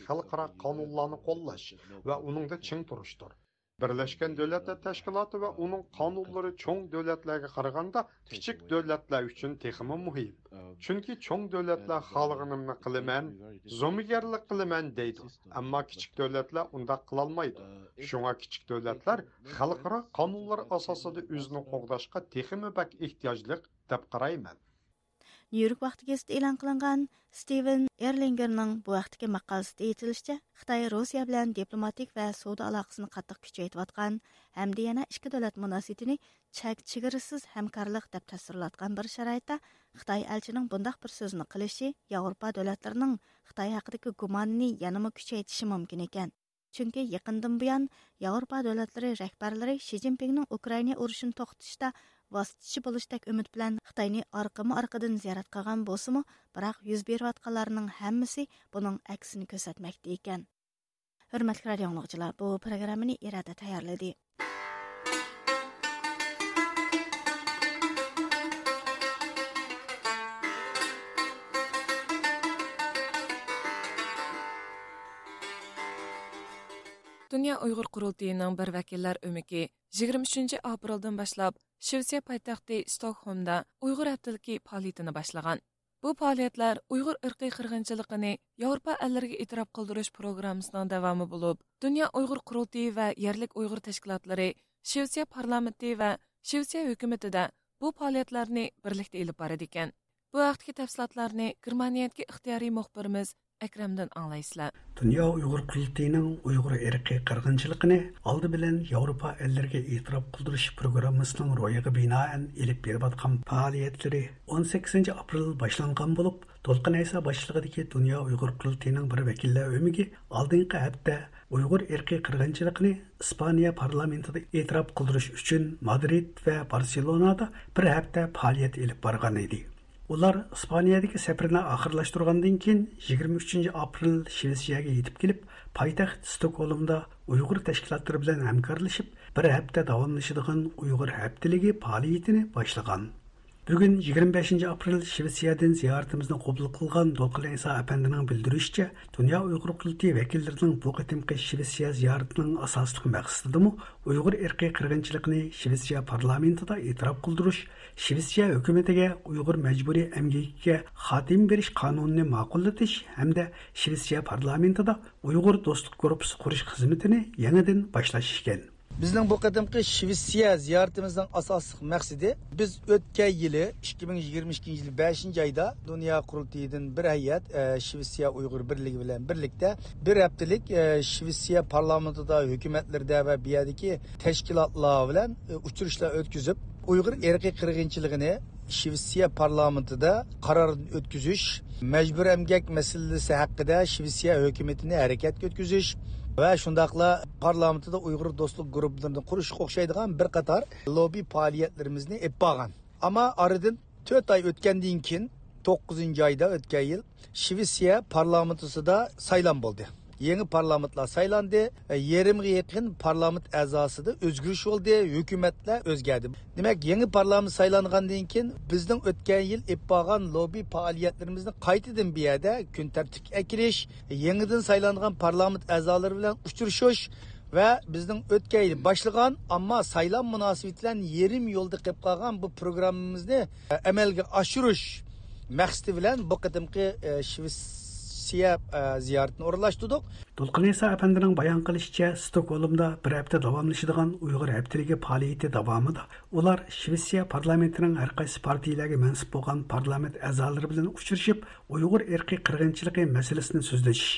xalqara qanunlarını qollaş və onun da. Birleşken Devletler Teşkilatı ve onun kanunları çoğun devletlerge qaraganda küçük devletler üçün teximi muhim. Çünkü çoğun devletler xalığınımını qılımen, zomigerlik qılımen deydi. Ama küçük devletler unda qılalmaydı. Şuna küçük devletler xalqara kanunlar asasıda özünü qoğdaşqa teximi bak ihtiyaclıq deb qarayman. Нью-Йорк вақты кезді илан қылынған Стивен Эрлингерның бұл вақтыке мақалысыды етілішчі, Қытай Русия білән дипломатик вә соуда алақысын қаттық күчі етіп атқан, әмді яна ішкі дөләт мұнасетіні чәк чігірісіз хәмкарлық деп тәсірлатқан бір шарайтта Қытай әлчінің бұндақ бір сөзіні қылышы Еуропа дөләтлерінің Қытай хақыдығы гуманны янымы күчі етіші мүмкін екен. Чөнки якындан буян Европа дәүләтләре рәхбәрләре Ши Цзиньпиннең Украина урышын токтышта vositachi bo'lishdek umid bilan Xitoyni orqama orqadan ziyorat qilgan bo'lsa-mu, biroq yuz berayotganlarning hammasi buning aksini ko'rsatmoqda ekan. Hurmatli radio bu programmani irada tayyorladi. Dünya Uyghur Qurultayının bir vəkillər ömüki 23 apreldən başlap Şivsiya paytaxtı Stokholmda Uyghur həftəliki fəaliyyətini başlagan. Bu fəaliyyətlər Uyghur irqi qırğınçılığını Avropa əllərinə etiraf qıldırış proqramısının davamı olub, Dünya Uyghur Qurultayı və yerlik Uyghur təşkilatları Şivsiya parlamenti və Şivsiya hökumətində bu fəaliyyətlərini birlikdə elib barır ekan. Bu vaqtki tafsilotlarni Germaniyadagi ixtiyoriy muxbirimiz Әкрәмдән аңлайсызлар. Дөнья уйгыр культының уйгыр эркы кыргынчылыгын алды белән Европа элләргә итрап кылдырыш программасының роягы бинаен элеп берип аткан 18 апрель башланган булып, Толкын Айса башлыгыдагы Дөнья уйгыр культының бер вәкилләр өмиге алдынгы uyg'ur erki qirg'inchilikni ispaniya parlamentida e'tirof qildirish uchun madrid va barselonada bir hafta faoliyat ilib borgan edi Олар Испаниядегі сапарны ақырлаштырғандың кен, 23 апрель Швециягә йетеп келіп, poytaxt Стокгольмда Уйгыр тәшкилатлары белән бір бер һәптә дәвамлашыдыган Уйгыр һәптәлеге фәалиятен башлаган. Бүгін 25 апрель Швецияден зияратымызды қобыл қылған Долқыл Иса әпендінің білдірішчі, Дүния ұйғыр құлты вәкілдерінің бұл қытымқы Швеция зияртының асастық мәқсіздіді мұ, ұйғыр әрқи қырғыншылықны Швеция парламентіда етірап қылдырыш, Швеция үкіметіге ұйғыр мәжбүрі әмгейікке қатим беріш қануныны мақұлдатыш, әмді Швеция парламентіда ұйғыр достық корпусы құрыш қызметіні яңадан башлаш. Bizning bu qadimgi Shvetsiya ziyoratimizning asosiy maqsadi biz o'tgan yili 2022 yil 5 oyda dunyo qurultiyidan bir hayat e, Shvetsiya Uyg'ur birligi bilan birlikda bir haftalik e, Shvetsiya parlamentida hukumatlarda va bu yerdagi tashkilotlar bilan e, uchrashlar o'tkazib Uyg'ur erkiy qirg'inchiligini Shvetsiya parlamentida qaror o'tkazish majbur emgak masalasi haqida Shvetsiya hukumatini harakatga o'tkazish va shundoqla parlamentida uyg'ur do'stlik guruhlarini qurishga o'xshaydigan bir qator lobbi faoliyatlarimizni ep ammo oradan to'rt oy o'tgandan keyin to'qqizinchi oyda o'tgan yil shvetsiya parlamentisida saylan bo'ldi. Yangi parlamentlar saylandi e, yarimga yaqin parlament a'zosida o'zgarish bo'ldi hukumatlar o'zgardi demak yangi parlament saylangandan keyin bizning o'tgan yil ep borgan lobbi faoliyatlarimizni qaytadan bu yerda kun tartibga akirish yangidan saylangan parlament a'zolari bilan uchrashish va bizning o'tgan yil boshlagan ammo saylan munosabati bilan yarim yo'lda qolib qolgan bu programmamizni e, amalga oshirish maqsadi bilan bu qadimgi e, shvets Rossiya e, ziyoratini o'rinlashtirdik. To'lqin Isa apandining bayon qilishicha, Stokgolmda bir hafta davomlashadigan Uyg'ur haftaligi faoliyati davomida ular Shvetsiya parlamentining har qaysi partiyalarga mansub bo'lgan parlament a'zolari bilan uchrashib, Uyg'ur erkiy qirg'inchiligi masalasini so'zlashish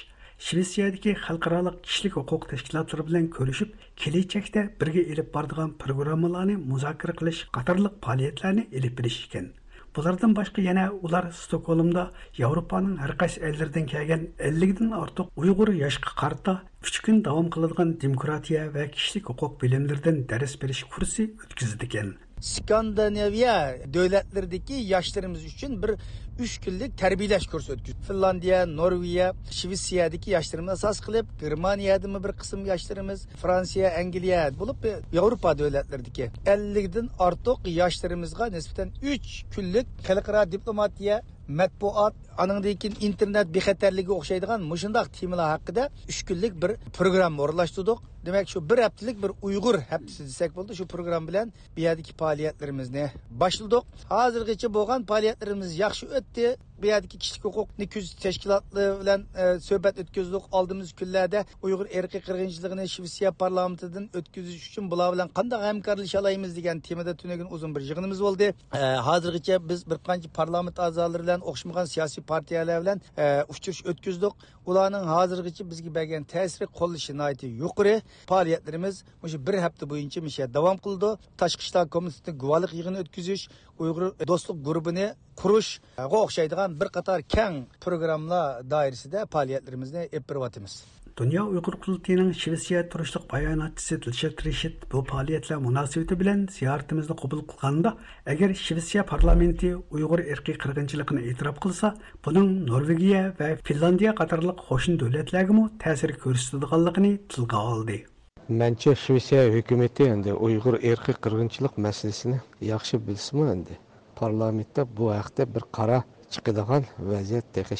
Shvetsiyadagi xalqaro kishilik huquq tashkilotlari bilan ko'rishib, kelajakda birga elib boradigan programmalarni muzokara qilish qatorliq faoliyatlarni elib berish ekan. Bulardan başqa yana ular Stokgolmda Yevropaning har qaysi ellaridan kelgan 50 dan ortiq Uyg'ur yoshga qarta 3 kun davom qiladigan demokratiya va kishilik huquq bilimlaridan dars berish kursi o'tkazdi ekan. Skandinaviya davlatlaridagi yoshlarimiz uchun bir 3 kunlik tarbiyalash kursi o'tkazdi. Finlandiya, Norvegiya, Shvetsiyadagi yoshlarimiz asos qilib, Germaniyadami bir qism yoshlarimiz, Fransiya, Angliya bo'lib Yevropa davlatlaridagi 50 dan ortiq yoshlarimizga nisbatan 3 kunlik xalqaro diplomatiya matbuot anandan keyin internet bexatarligi o'xshaydigan mushundoq temalar haqida uch kunlik bir programma o'rinlashtirdik demak shu bir haftalik bir uyg'ur haftasi desak bo'ldi shu program bilan bu yerdagi faoliyatlarimizni boshladik hozirgacha bo'lgan faoliyatlarimiz yaxshi o'tdi bu yerdagi kishilik huquqni kuzatish tashkilotlari bilan e, suhbat o'tkazdik oldimiz kunlarda uyg'ur erkiy qirg'inchiligini shvetsiya parlamentidan o'tkazish uchun bular bilan qanday hamkorlasha olamiz degan temada tunagan uzun bir yig'inimiz bo'ldi e, hozirgacha biz bir qancha parlament a'zolari bilan o'xshamagan siyosiy partiyalar bilan e, uchrashuv o'tkazdik. Ularning hozirgacha bizga bergan ta'siri qo'llashi yuqori. Faoliyatlarimiz shu bir hafta bo'yicha misha davom qildi. Tashqi ishlar komiteti guvohlik yig'ini o'tkazish uyg'ur do'stlik guruhini qurishga e, o'xshaydigan bir qator keng programmalar doirasida faoliyatlarimizni ep beryapmiz Dünya Uygur Kulübü'nün Şvetsiya turuşluq bayanatçısı Dilşat Reşit bu fəaliyyətlər münasibəti bilan ziyaretimizni qəbul qılğanda, əgər Şvetsiya parlamenti Uyğur irqi qırğınçılığını etiraf qılsa, bunun Norvegiya və Finlandiya qatarlıq qoşun dövlətlərə mə təsir göstərdiyi tilgə aldı. Mənçə Şvetsiya hökuməti indi Uyğur irqi qırğınçılıq məsələsini yaxşı endi. Parlamentdə bu haqda bir qara chiqadigan vaziyat texi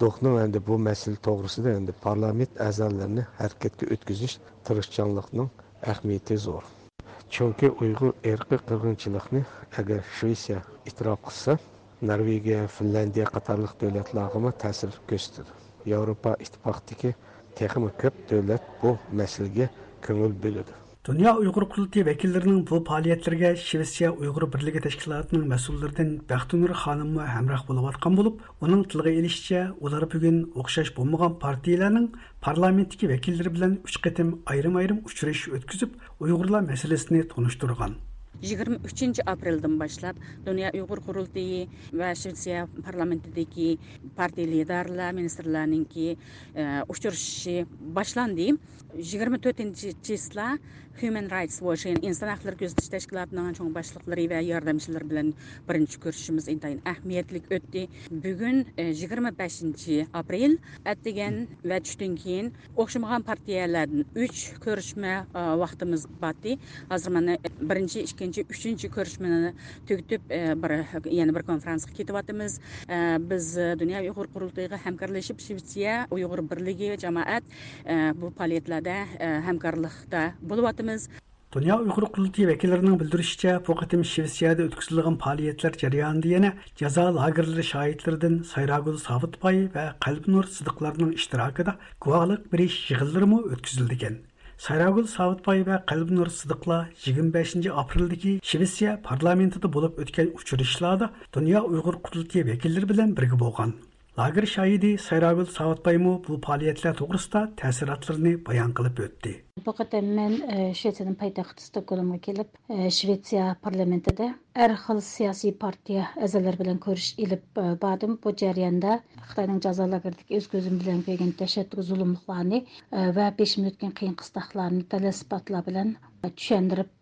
Doknum endi yəni bu məsələ doğrusu da yəni endi parlament əzəllərini hərəkətə ötküzüş tırışçanlıqının əhmiyyəti zor. Çünki Uyğur erki qırğınçılıqını əgər Şveysiya itiraf qılsa, Norvegiya, Finlandiya qatarlıq dövlətlərimə təsir göstərir. Avropa İttifaqdakı texnik köp dövlət bu məsələyə көңül bölüdür. Дүния ұйғыр күлті вәкілдерінің бұл пағалиеттерге Шевесия ұйғыр бірлігі тәшкілатының мәсулдерден Бәқтүңір ханымы хамрақ болып отқан болып, оның тілғі елішіше олар бүгін оқшаш болмаған партияларының парламенттікі вәкілдері білін үш қетім айрым-айрым үшіреш өткізіп, ұйғырла мәселесіне тоныштырған. 23 апрельдан бастап Дүния Уйгур курултыйы ва Швеция парламентидеги партия лидерлары, министрларынын ки 24-нче human rights watch inson haqlari kuzatish tashkilotining cho'ng boshliqlari va yordamchilari bilan birinchi ko'rishishimiz intayin ahamiyatli o'tdi bugun e, yigirma beshinchi aprel atdigan va tushdan keyin o'xshamagan partiyalardan uch ko'rishma e, vaqtimiz bordi hozir mana e, birinchi ikkinchi uchinchi ko'rishmani tugatib bir yana bir konferensiyaga ketyapmiz biz dunyo uyg'ur qurultoyiga hamkorlashib shvetsiya uyg'ur birligi jamoat bu faoliyatlarda hamkorlikda bo'lyapmiz etamiz Dünya Uyghur Qurultayı vəkillərinin bildirişçə, bu qitim Şveysiyada ötküzülgən fəaliyyətlər cəryanında yenə cəza lagerləri şahidlərdən Sayragul Sabitbay və Qalbnur Sıdıqlarının iştirakıda guvahlıq biriş yığınları mı ötküzüldügən. Sayragul Sabitbay və Qalbnur Sıdıqla 25 aprildəki Şveysiya parlamentində olub ötkən uçuruşlarda Dünya Uyghur Qurultayı vəkilləri bilan birgə bolğan. Lager şahidi Sayragul Savitbaymu bu fəaliyyətlər to'g'risida ta'sirotlarini bayon qilib o'tdi. Bu qatam men Shvetsiyaning poytaxti Stokgolmga kelib, Shvetsiya parlamentida har xil siyosiy partiya a'zolari bilan ko'rish ilib bordim. Bu jarayonda Xitoyning jazo lageridagi o'z ko'zim bilan ko'rgan tashaddud va peshim o'tgan qiyin qistoqlarni dalil bilan tushuntirib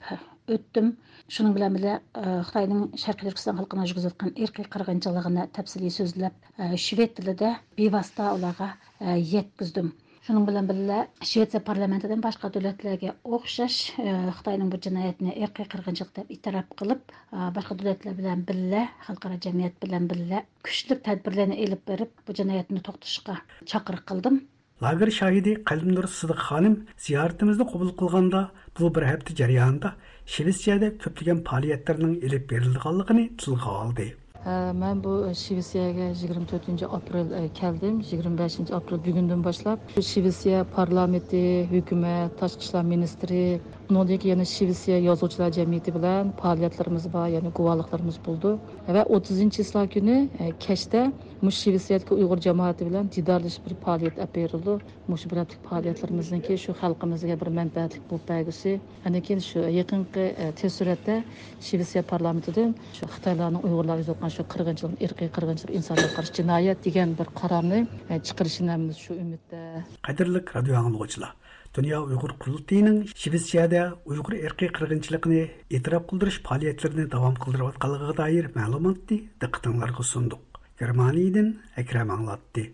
өттім шуның белән белә э, Хытайның Шәрқи Түркстан халкына жүргизеп аткан ирки кыргынчылыгына тәфсилий сөзләп э, швед телендә бевасита оларға жеткіздім э, Шуның белән белә Швеция парламентыдан башка дәүләтләргә охшаш Хытайның бу җинаятьне ирки кыргынчылык дип итараф кылып, башка дәүләтләр белән белә, халыкара җәмгыять белән белә көчле тәдбирләрне алып беріп бу җинаятьне токтышка чакырык кылдым. Лагер шаһиди Калимнур Сыдык ханым зияретimizni кабул кылганда, бу бер һәфтә җарыянда Швециядә көптеген фәалиятләрнең элеп берилгәнлыгын тилгә алды. Ә, мен бу Швециягә 24 апрел ә, келдим. 25 апрел бүгіндің башлап Швеция парламенті, хөкүмәт, ташкы эшләр undan yani Şivisiya Yazıcılar Cemiyeti bilen faaliyetlerimiz var ya'ni guvohliklarimiz buldu. Ve 30 ıslah günü e, keşte mush Shvetsiyadagi Uyg'ur Cemaati bilen didarlış bir faaliyet olib berildi. Mush faaliyetlerimizin ki şu xalqimizga bir manfaatli bo'lib bergisi. Ana ki shu yaqinqi e, tez suratda Shvetsiya parlamentidan shu Xitoylarning Uyg'urlarga yo'qan shu qirg'inchilik, irqiy qirg'inchilik, insonga karşı cinayet diyen bir kararını e, chiqarishimiz şu ümitte. Qadrli radyo anglovchilar, Dünya Uyghur Kurultayının Şivitsiyada Uyghur қырғыншылықыны qırğınçılığını құлдырыш qıldırış давам қылдырып qıldırıb dair məlumatı diqqətinizə sunduk. Germaniyadan Ekrem аңлатты.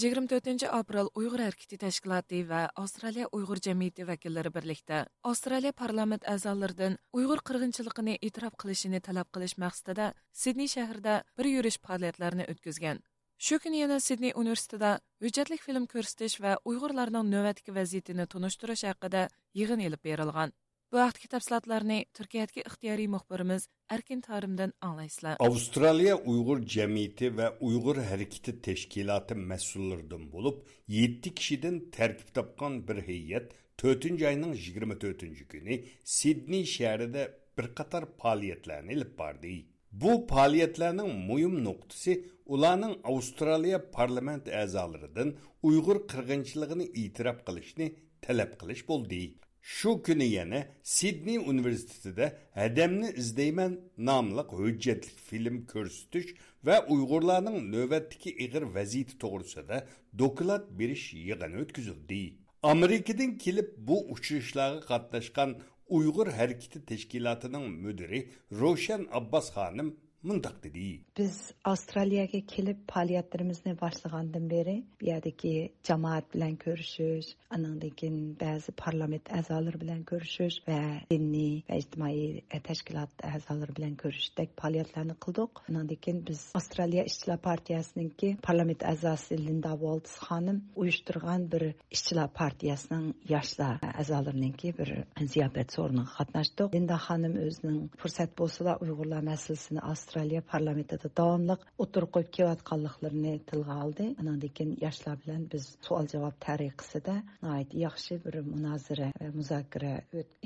24 aprel Uyg'ur harakati tashkiloti va Avstraliya Uyg'ur jamiyati vakillari birlikda Avstraliya parlament a'zolaridan Uyg'ur qirg'inchiligini e'tirof qilishini talab qilish maqsadida Sidney shahrida bir yurish faoliyatlarini o'tkazgan. Shu kuni yana Sidney universitetida hujjatlik film ko'rsatish va Uyg'urlarning navbatdagi vaziyatini tunishtirish haqida yig'in elib berilgan. Bu vaqtki tafsilotlarni Turkiyadagi ixtiyoriy muxbirimiz Erkin Tarimdan anglaysizlar. Avstraliya Uyg'ur jamiyati va Uyg'ur harakati tashkiloti mas'ullaridan bo'lib, 7 kishidan tarkib topgan bir heyat 4-oyning 24 kuni Sidney shahrida bir qator faoliyatlarni olib bordi. bu faoliyatlarning muhim nuqtasi ularning avstraliya parlament a'zolaridan uyg'ur qirg'inchiligini e'tirof qilishni talab qilish bo'ldi shu kuni yana sidney universitetida adamni izdayman nomli hujjatli film ko'rsatish va uyg'urlarning navbatdagi ig'ir vaziyati to'g'risida doklad berish yig'ini o'tkazildi amerikadan kelib bu uchrashlarga qatnashgan uyg'ur harakati tashkilotining mudiri roshan abbos xonim mundaq dedi biz avstraliyaga kelib faoliyatlarimizni boshlagandan beri bu yerdagi jamoat bilan ko'rishish anandan keyin ba'zi parlament a'zolari bilan ko'rishish va diniy va ijtimoiy tashkilot a'zolari bilan ko'rishdek faoliyatlarni qildik anandan keyin biz avstraliya ishchilar partiyasiniki parlament a'zosi linda volts xonim uyushtirgan bir ishchilar partiyasining yoshlar a'zolariniki bir ziyofat so'riniga qatnashdik linda xonim o'zining fursat bo'lsala uyg'urlar masalasini avstraliya parlamentida davomli o'tirib qo'yib kelayotganliklarini tilga oldi. Anandan keyin yoshlar bilan biz savol javob tariqasida yaxshi bir munozara va muzokara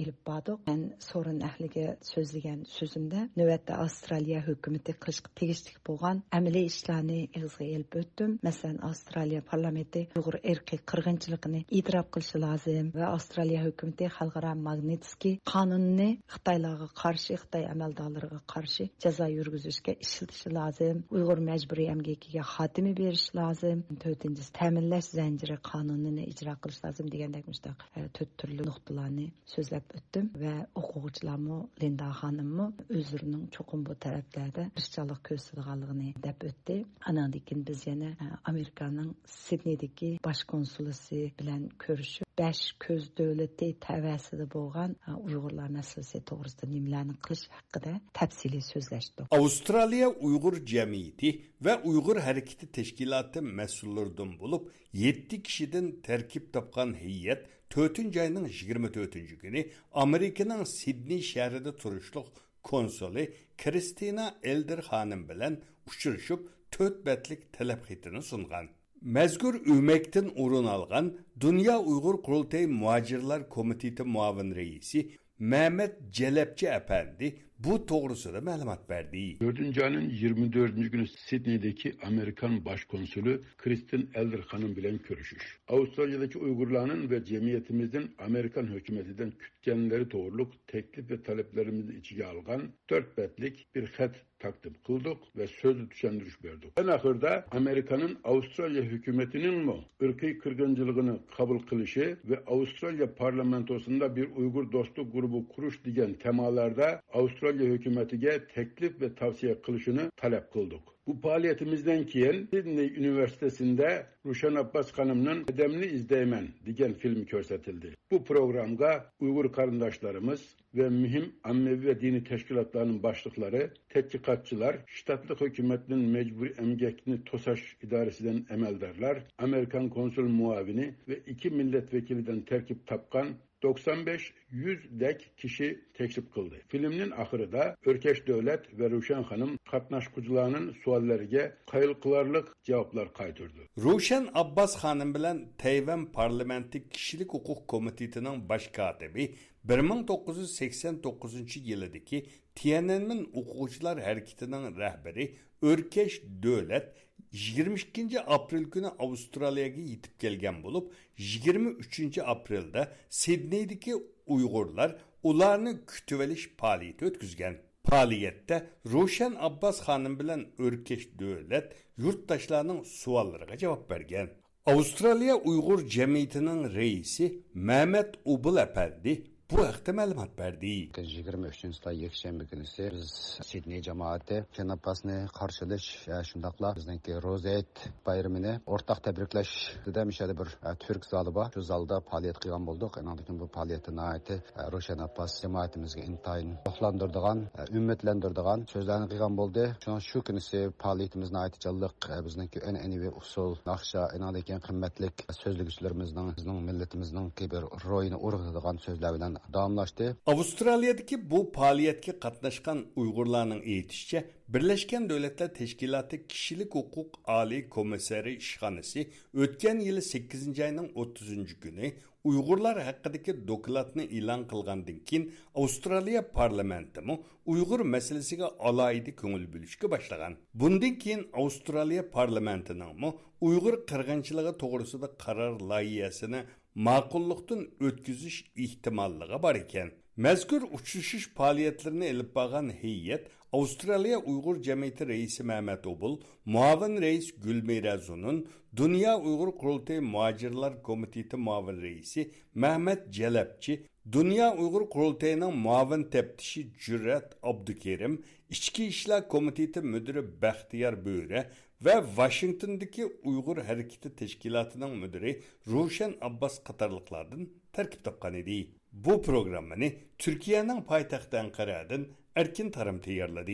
ilib bordik. Man so'rin ahliga so'zlagan so'zimda navbatda avstraliya hukumati qilishga tegishli bo'lgan amaliy ishlarni ig'izga ilib o'tdim. Masalan avstraliya parlamenti uyg'ur erkiy qirg'inchiligini e'tirof qilishi lozim va avstraliya hukumati xalqaro magnitskiy qonunni xitoylarga qarshi xitoy amaldorlariga qarshi jazo yurgizishga ishlatishi lozim. Uyg'ur majburiy emgakiga xotimi berish lozim. To'rtinchisi ta'minlash zanjiri qonunini ijro qilish lozim degandek mushtaq e, to'rt turli nuqtalarni so'zlab o'tdim va o'quvchilarmi linda xonimmi o'zlarining cho'qim bu taraflarda tirishchanlik ko'rsatganligini deb o'tdi. Anandan biz yana e, amerikaning sidneydagi bosh konsulisi bilan ko'rishib besh ko'z davlati tavasida bo'lgan uyg'urlar masalasi to'g'risida nimalarni qilish haqida tafsiliy so'zlashdik avstraliya uyg'ur jamiyati va uyg'ur harakati tashkiloti mas'ullaridan bo'lib yetti kishidan tarkib topgan heyat to'rtinchi oyning yigirma to'rtinchi kuni amerikaning sidney shahrida turishliq konsuli kristina elder xonim bilan uchrashib to'rt batlik talab xitini sungan mazkur o'makdan o'rin olgan dunyo uyg'ur qurultay muhojirlar komiteti muavin raisi Mehmet Celепçi Efendi bu to'g'risida ma'lumot berdi 4. ayının 24. günü Sydney'deki Amerikan Başkonsülü Kristin Elder Hanım bilen görüşüş. Avustralya'daki Uygurların ve cemiyetimizin Amerikan hükümetinden kütkenleri doğruluk teklif ve taleplerimizi içine algan dört betlik bir xat takdim kıldık ve sözlü düşendiriş verdik. En ahırda Amerika'nın Avustralya hükümetinin mi ırkı kırgıncılığını kabul kılışı ve Avustralya parlamentosunda bir Uygur dostluk grubu kuruş diyen temalarda Avustralya hükümetiga teklif ve tavsiye kılışını talep kıldık. Bu faaliyetimizden keyin Sydney Üniversitesi'nde Ruşen Abbas Hanım'ın Edemli İzdeymen diyen filmi körsetildi. Bu programga Uygur kardeşlerimiz ve mühim ammevi ve dini teşkilatlarının başlıkları, tetkikatçılar, ştatlık hükümetinin mecburi emgekini TOSAŞ idaresinden emeldarlar, Amerikan konsul muavini ve iki milletvekiliden terkip tapkan 95-100 dek kişi teklif kıldı. Filmnin ahırında Örkeş Devlet ve Ruşen Hanım katnaşkucularının suallariga qayılqılarlık cevaplar qaytırdı. Ruşen Abbas Hanım bilen Tayvan Parlamenti Kişilik Hukuk Komitetining baş katibi 1989 yildagi Tiananmen o'quvchilar harakatining rahbari o'rkash davlat 22 aprel kuni Avstraliyaga yetib kelgan bo'lib, 23 aprelda Sidneydagi Uyg'urlar ularni kutib olish faoliyati o'tkazgan. Faoliyatda Roshan abbos xonim bilan o'rkash davlat yurtdoshlarning savollariga javob bergan. Avstraliya Uyg'ur jamiyatining raisi mamat Ubul apandi Bu haqda ma'lumot berdi. 23-nji ýekşembe günüsi biz Sidney jamaati Fenapasny qarşılaş şundaqla bizniki Rozet bayramını ortaq təbrikləş dedim şədə bir e, türk zalı var. Şu zalda fəaliyyət qılğan bolduq. Enandıkın bu fəaliyyəti nəhayət Roşen Abbas cemaatimizə intayin oxlandırdığan, ümmetləndirdiğan e, sözlərini qılğan boldu. Şuna şu günüsi fəaliyyətimiz nəhayət canlıq e, bizniki ənənəvi usul, naxşa, enandıkın qimmetlik sözlügüçlərimizin, bizning millatimizning bir royini urğıdığan sözlər bilan davomlashdi avstraliyadagi bu faoliyatga qatnashgan uyg'urlarning aytishicha birlashgan davlatlar tashkiloti kishilik huquq oliy komissari ishxonasi o'tgan yili 8 oyning 30 kuni uyg'urlar haqidagi dokladni e'lon qilgandan keyin avstraliya parlamentimi uyg'ur masalasiga alohida ko'ngil bo'lishga boshlagan bundan keyin avstraliya parlamentiningmi uyg'ur qirg'inchiligi to'g'risida qaror loyihasini ma'qullikdan o'tkazish ehtimolligi bor ekan. Mazkur uchrashish faoliyatlarini ilib borgan heyat avstraliya uyg'ur jamiyati raisi mahmad obul muavin rais gulmira zunun dunyo uyg'ur qurultayi muajirlar komiteti muavin raisi mahmad jalabchi dunyo uyg'ur qurultayining muavin taftishi jurrat abdukerim ichki ishlar komiteti mudiri baxtiyor bo'ra ve Washington'daki Uygur Hareketi Teşkilatı'nın müdürü Ruşen Abbas Katarlıklardan terkip tapkan idi. Bu programını Türkiye'nin payitahtı Ankara'dan Erkin Tarım teyarladı.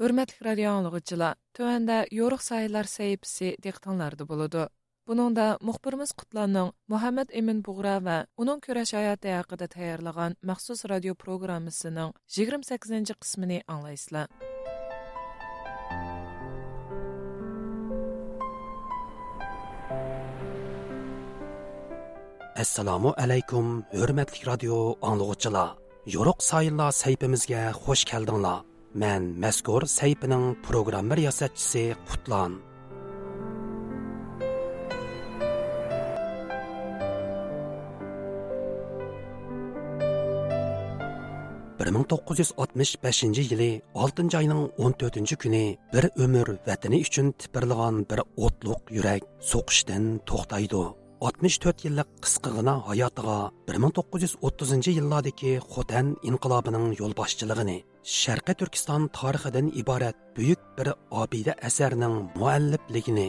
Hürmetli radyo anlıqçılar, tövəndə yoruq sayılar səyibisi diqtanlarda. Buningda muxbirimiz Qutlanning Muhammad Emin Bug'ra va uning kurash hayoti haqida tayyorlagan maxsus radio programmasining 28 qismini anglaysizlar. Assalomu alaykum, hurmatli radio anglag'uchilar. Yoruq sayillar sayfimizga xush keldinglar. Men mazkur sayfining programma riyosatchisi Qutlan. 1965 yili 6 ayning 14 kuni bir umr vatani uchun tipirlagan bir o'tliq yurak so'qishdan to'xtaydi. 64 yillik qisqagina hayotiga 1930 yillardagi xotan inqilobining yo'lboshchiligini sharqiy turkiston tarixidan iborat buyuk bir obida asarning muallifligini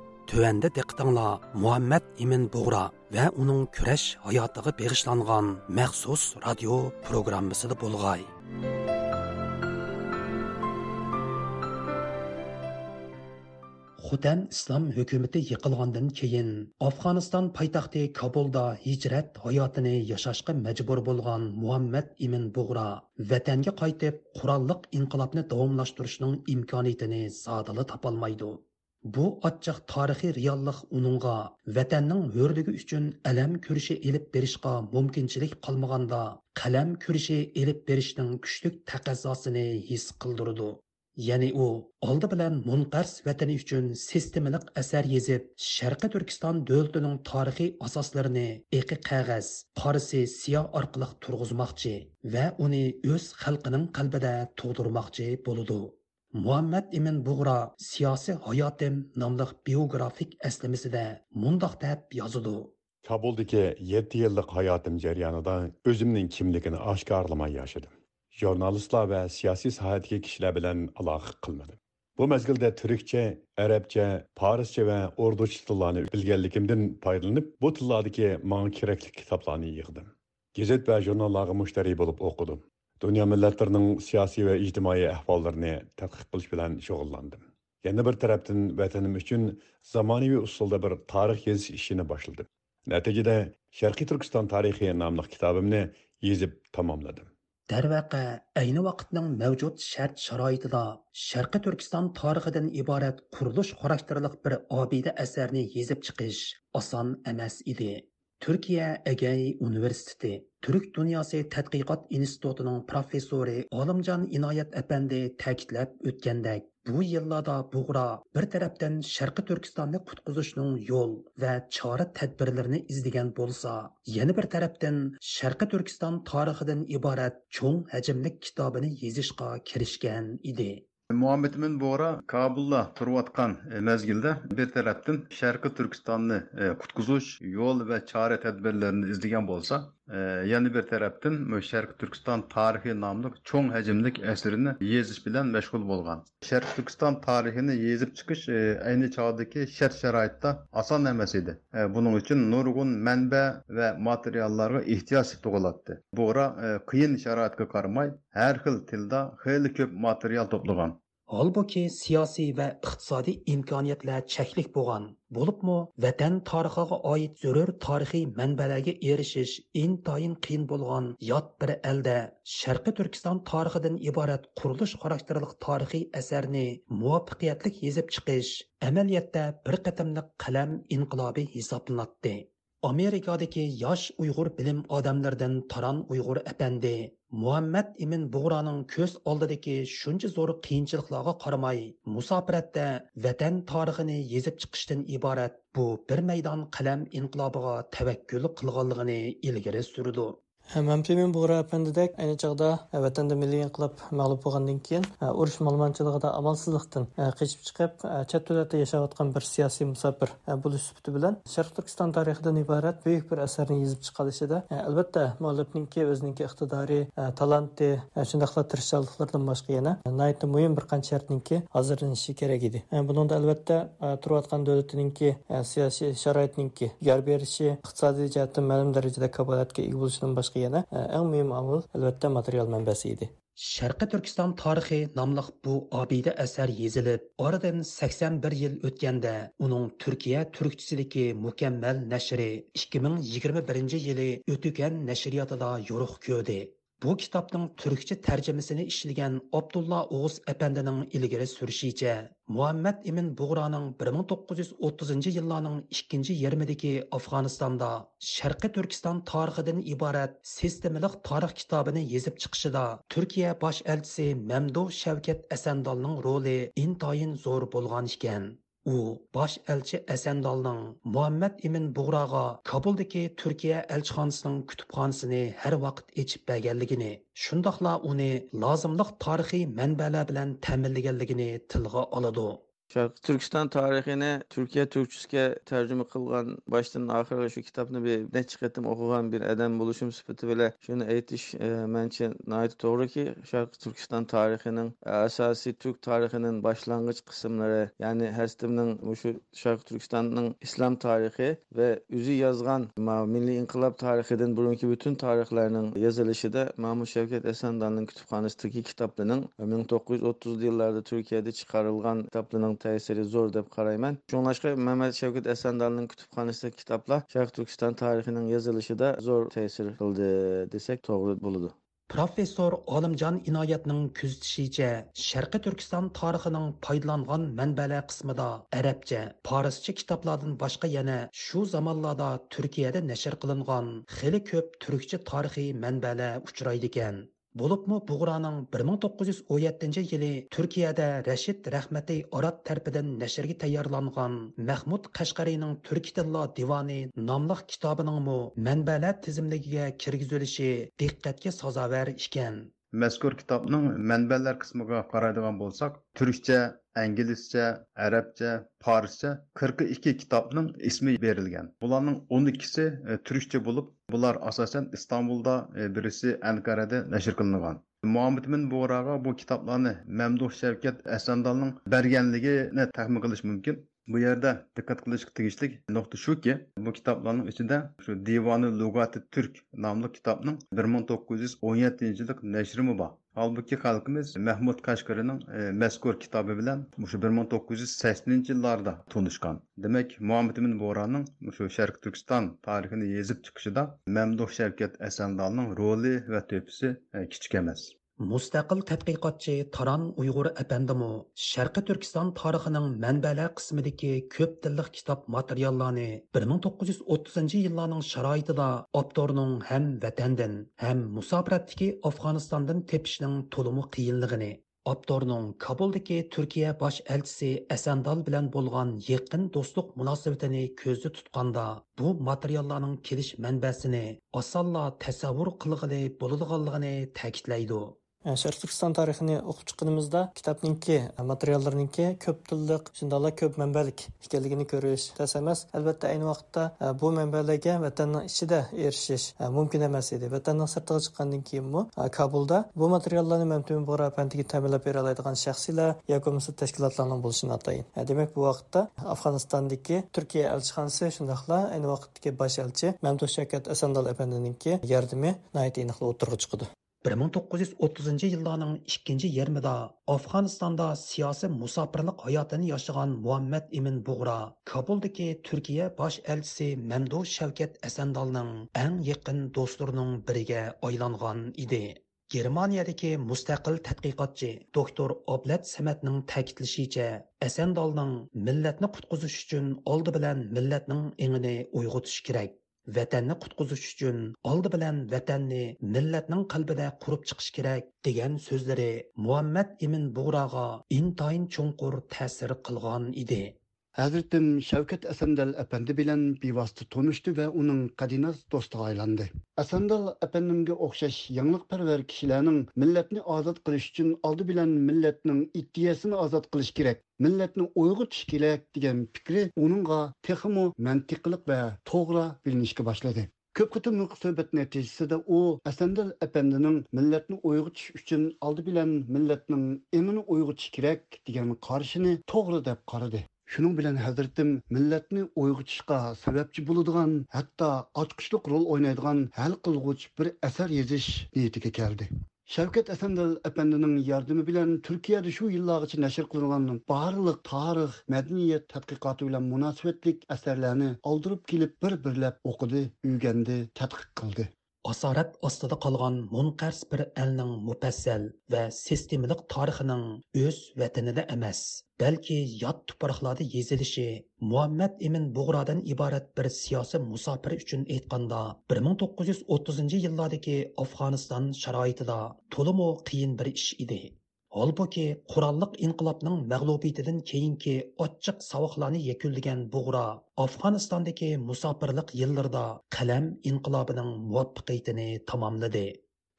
Төвәндә диктаңла Мухаммад Имин Бугра ва уның көрәш хаятыга бегышланган махсус радио программасында булгай. Xutan islom хөкүмәте yiqilgandan keyin Афганистан poytaxti Кабулда hijrat hayotini yashashga majbur bo'lgan Muhammad Имин Бугра vatanga qaytib qurolliq inqilobni дәвамлаштырышның imkoniyatini садылы тапалмайды. Bu ochiq tarixiy reallik uningga vatanning hurligi uchun alam ko'rishi elib berishga mumkinchilik qolmaganda qalam ko'rishi elib berishning kuchlik taqozzosini his qildirdi. Ya'ni u oldi bilan munqars vatani uchun sistemalik asar yezib sharqi turkiston davlatining tarixiy asoslarini eqi qog'oz qorisi siyo orqali turg'izmoqchi va uni o'z xalqining qalbida tug'dirmoqchi bo'ludi muhammad imin bug'ro siyosiy hayotim nomli biografik eslamasida mundoq deb yozadi kabuldagi yetti yillik hayotim jarayonida o'zimning kimligini oshkorlamay yashadim jurnalistlar va siyosiy sohadagi kishilar bilan aloqa qilmadim bu mezgilda turkcha arabcha farscha va urducha tillarni bilganligimdan foydalanib bu tillardagi manga kerakli kitoblarni yig'dim gazet va jurnallarga mushtariy bo'lib o'qidim dunyo millatlarining siyosiy va ijtimoiy ahvollarini tadqiq qilish bilan shug'ullandim. Yana bir tarafdan vatanim uchun zamonaviy usulda bir tarix yozish ishini boshladim. Natijada sharqiy turkiston tarixi nomli kitobimni yezib tamomladim. Darvaqa ayni vaqtning mavjud shart sharoitida sharqiy turkiston tarixidan iborat qurilish xarakterliq bir obida asarni yezib chiqish oson emas edi. Turkiya agay universiteti turk dunyosi tadqiqot institutining professori olimjon inoyat apandi ta'kidlab o'tgandek bu yillarda bug'ro bir tarafdan sharqi turkistonni qutqizishning yo'l va chora tadbirlarini izlagan bo'lsa yana bir tarafdan sharqi turkiston tarixidan iborat cho'ng hajmli kitobini yezishga kirishgan edi muhammad bo'ra bo'g'ra kabulda turayotgan e, mezgilda bir tarafdan sharqiy turkistonni e, qutqizish yo'l va chora tadbirlarini izlagan bo'lsa yana bir tarafdan sharq turkiston tarixi nomli cho'ng hajmlik asrini yezish bilan mashg'ul bo'lgan. Sharq turkiston tarixini yezib chiqish e, ayni chog'dagi shart sharoitda oson emas edi. E, buning uchun nurg'un manba va materiallarga ehtiyoj tug'iladi. Bo'ra e, qiyin sharoitga qaramay har xil tilda xeyli ko'p material to'plagan. Holbuki siyosiy va iqtisodiy imkoniyatlar cheklik bo'lgan. Bo'libmi, vatan tarixiga oid zarur tarixiy manbalarga erishish intoyin qiyin bo'lgan yot bir elda Sharqiy Turkiston tarixidan iborat qurilish xarakterli tarixiy asarni muvaffaqiyatli yezib chiqish amaliyotda bir qatimliq qalam inqilobi hisoblanadi. Amerikadagi yosh Uyg'ur bilim odamlaridan Taron Uyg'ur apandi. Muhammad ibn bug'roning ko'z oldidagi shuncha zo'r qiyinchiliklarga qaramay musofiratda vatan tarixini yezib chiqishdan iborat bu bir maydon qalam inqilobiga tavakkul qilganligini ilgari surdi. Мәмпимен Буғра әпендідек әне чағда вәтәнді милли инқилап мәғлуб болғандан кейін urush малманчылығыда амалсызлықтан қечіп chiqib e, chet davlatda yashayotgan bir siyosiy musofir e, bo'lish sifati bilan sharq turkiston tarixidan iborat buyuk bir asarni yezib chiqarishida e, albatta muallifniki o'ziniki iqtidori talanti shundoqla tirishchanliklaridan boshqa yana nihoyatda muhim bir qancha shartniki hozirlanishi kerak edi. Bunda albatta turayotgan davlatiniki siyosiy sharoitniki yor berishi iqtisodiy jihatdan ma'lum darajada kafolatga ega bo'lishidan boshqa yana e, eng muhim omil albatta material manbasi edi. Sharqi turkiston tarixi nomli bu obida asar yezilib oradan 81 yil o'tganda uning turkiya turkchisiligi mukammal nashri 2021 yili o'tgan nashriyotida yo'riq ko'rdi. Bu kitobning turkcha tarjimasini ishlagan Abdulla O'g'iz apandining ilgari surishicha, Muhammad ibn Bug'roning 1930-yillarning ikkinchi yarmidagi Afg'onistonda Sharqiy Turkiston tarixidan iborat sistemalik tarix kitobini yezib chiqishida Turkiya bosh elchisi Mamduh Shavkat Asandolning roli intoyin zo'r bo'lgan ekan. U bosh elchi asandolning muhammad ibn bug'roga kobuldagi turkiya elchixonasining kutubxonasini har vaqt echib berganligini shundoqla uni lozimliq tarixiy manbalar bilan ta'minlaganligini tilga oladi. Şarkı Türkistan tarixini Türkiye Türkçesiga tercüme qilgan başdan oxiriga shu kitobni bir necha qatim o'qigan bir odam bo'lishim sifati bilan shuni aytish mencha nihoyat to'g'riki Sharq Turkiston tarixining asosiy turk tarixining boshlang'ich qismlari ya'ni hastimning shu Sharq Turkistonning islom tarixi va o'zi yozgan milliy inqilob tarixidan burungi butun tarixlarning yozilishida Mahmud Shavkat Asandonning kutubxonasidagi kitoblarning 1930 yillarda Turkiyada chiqarilgan kitoblarning ta'siri zo'r deb qarayman. Shunlashqa mamat shavkat asandalning kutubxonasida kitoblar sharq turkiston tarixining yozilishida zo'r ta'sir qildi desak to'g'ri bo'ladi. Professor olimjon inoyatning kuzatishicha sharqi turkiston tarixining foydalangan manbalar qismida arabcha forscha kitoblardan boshqa yana shu zamonlarda turkiyada nashr qilingan xili ko'p turkcha tarixiy manbalar uchraydi ekan. Bo'libmi Bug'roning 1917 yili Turkiyada Rashid Rahmatiy Arab tarpidan nashrga tayyorlangan Mahmud Qashqariyning Turk tillo divoni nomli kitobining manbalar tizimligiga kirgizilishi diqqatga sazovor ekan. Mazkur kitobning manbalar qismiga qaraydigan bo'lsak turkcha inglizcha arabcha forscha qirq ikki kitobning ismi berilgan. Bularning o'n ikkisi e, turkcha bo'lib bular asosan istanbulda e, birisi ankarada nashr qilingan. Muhammad bin bu kitoblarni mamduh shavkat asandalning berganligini taxmin qilish mumkin. Bu yerda diqqat qilishga tegishli nuqta shuki bu kitoblarning ichida shu divoni lugati turk nomli kitobning bir ming to'qqiz yuz o'n yettinchi yillik nashrimi bor. Holbuki xalqimiz mahmud qashqarining e, mazkur kitobi bilan shu bir ming to'qqiz yuz saksoninchi yillarda tunishgan demak muhammad ibn bo'ronning shu sharq turkiston tarixini yezib chiqishida mamduh shavkat asandolning roli va to'pisi e, kichik emas. Mustaqil tədqiqatçı Taran Uyğur əpəndimi Şərqi Türkistan tarixining manbalar qismidagi ko'p tillik kitob materiallarni 1930 yillarning sharoitida avtorning ham vatandan ham musofiratdagi Afg'onistondan tepishning to'limi qiyinligini Abdorning Kabuldagi Turkiya bosh elchisi Asandal bilan bo'lgan yaqin do'stlik munosabatini ko'zda tutqanda bu materiallarning kelish manbasini osonla tasavvur qilg'ili bo'ladiganligini ta'kidlaydi. Sharq turkiston tarixini o'qib chiqqanimizda kitobninki materiallarninki ko'p tilliq shundoqla ko'p manbalik ekanligini ko'rish tas emas albatta ayni vaqtda bu manbalarga vatanning ichida erishish mumkin emas edi vatanning sirtiga chiqqandan keyinmi kabulda bu materiallarni mamtun bora pantiga ta'minlab bera oladigan shaxsiylar yoki bo'lmasa tashkilotlarning bo'lishini atayin demak bu vaqtda afg'onistondagi turkiya elchixonasi shundoqla ayni vaqtdagi bosh elchi mamduh shavkat asandal apandininki yordami aniqli o'tirg'a chiqadi 1930 yillarning ikkinchi yarmida afg'onistonda siyosiy musofirlik hayotini yashagan muhammad ibn bug'ra kobuldagi turkiya bosh elchisi mamdu shavkat asandolning eng yaqin do'stlarining biriga aylangan edi germaniyadagi mustaqil tadqiqotchi doktor oblat samatning ta'kidlashicha asandolning millatni qutqizish uchun oldi bilan millatning engini uyg'otish kerak vatanni qutqizish uchun oldi bilan vatanni millatning qalbida qurib chiqish kerak degan so'zlari muhammad ibn bug'roga intoyin chunqur ta'sir qilgan edi. Hazretim Şevket Esendel Efendi bilen bivastı tonuştu ve onun kadinaz dostu aylandi. Esendel Efendimge okşaş yanlık perver kişilerinin milletini azat kılış için aldı bilen milletinin ittiyesini azat kılış gerek. Milletini uyg'utish kerak degan fikri uningga texmu mantiqliq va to'g'ri bilinishga boshladi ko'p qatimliq suhbat natijasida u asandil милләтні millatni uyg'otish uchun білән милләтнің millatning emini uyg'otish kerak degan qarashini to'g'ri deb shuning bilan hazratim millatni милләтне sababchi bo'ladigan hatto ochqichliq rol роль hal qilg'uch bir asar yezish niyatiga keldi келди. asandal apandining yordami bilan turkiyada shu шу nashr qilingan barliq tarix тарих, tadqiqoti bilan munosabatlik asarlarni oldirib kelib bir birlab o'qidi uygandi tadqiq тадқиқ. Asorat ostida qolgan munqars bir elning mupassal va sistemalik tarixining o'z vatanida emas balki yot tuproqlarda yezilishi muhammad ibn bug'rodan iborat bir siyosiy musofir uchun aytganda 1930 yillardagi afg'oniston sharoitida to'limu qiyin bir ish edi. Holbuki qurolliq inqilobning mag'lubiyatidan keyingi ochiq savoqlarni yakunlagan bug'ro Afg'onistondagi musofirlik yillarida qalam inqilobining muvaffaqiyatini tamomladi.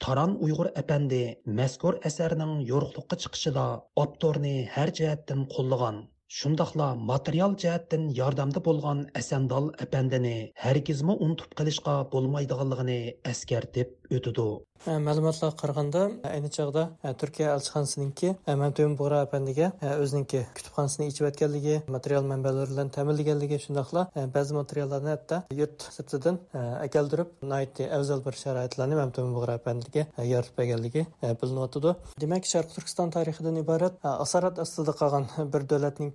Taran Uyg'ur apandi mazkur asarning yo'riqlikqa chiqishida avtorni har jihatdan qo'llagan shundoqla material jihatdan yordamda bo'lgan asandol apandini hargizmi unutib qilishga bo'lmaydiganligini eskartib o'tidi ma'lumotlarga qaraganda ayni chog'da turkiya elchixonasiniki mamtun bora apandiga o'ziniki kutubxonasini ichib o'tganligi material manbalar bilan ta'minlaganligi shundoqla ba'zi materiallarni hatto yurt sirtidan akaldirib afzal bir sharoitlarni mamtun bora apandiga yoritib berganligi bilinyotidi demak sharq turkiston tarixidan iborat asorat ostida qolgan bir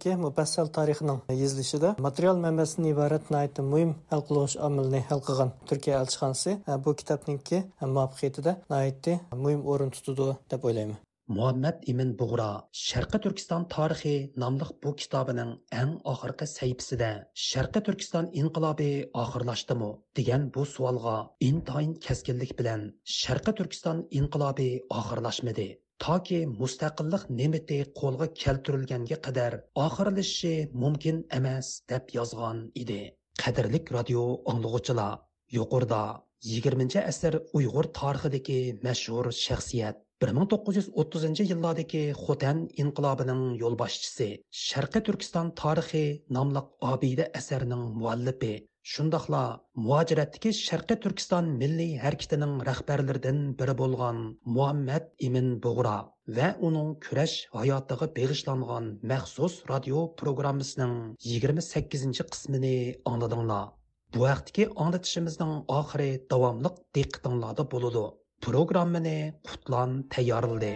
davlatniki mufassal tarixining yezilishida material manbasidan iborat muhim hal qilg'ich omilni hal qilgan turkiya elchixonasi e, bu kitobniki muvaffaqiyatida nihoyatda muhim o'rin tutadi deb o'ylayman. Muhammad imin bug'ro sharqi turkiston tarixi nomli bu kitobining eng oxirgi sayfisida sharqi turkiston inqilobi oxirlashdimi degan bu savolga intoyin keskinlik bilan sharqi turkiston inqilobi oxirlashmadi. Toki mustaqillik nemiti qo'lga keltirilganga qadar oxirlashishi mumkin emas deb yozgan edi. Qadrlik radio anglag'uchilar yuqorida 20 asr Uyg'ur tarixidagi mashhur shaxsiyat 1930 yillardagi Xotan inqilobining yo'lboshchisi, Sharqiy Turkiston tarixi nomli obida asarning muallifi, shundoqla muajiratdagi Sharqiy Turkiston milliy harakatining rahbarlaridan biri bo'lgan Muhammad Imin Bug'ra va uning kurash hayotiga beg'ishlangan maxsus radio programmasining 28 qismini angladinglar. Bu vaqtdagi anglitishimizning oxiri davomliq diqqatinglarda bo'ladi. Programmani Qutlan tayyorladi.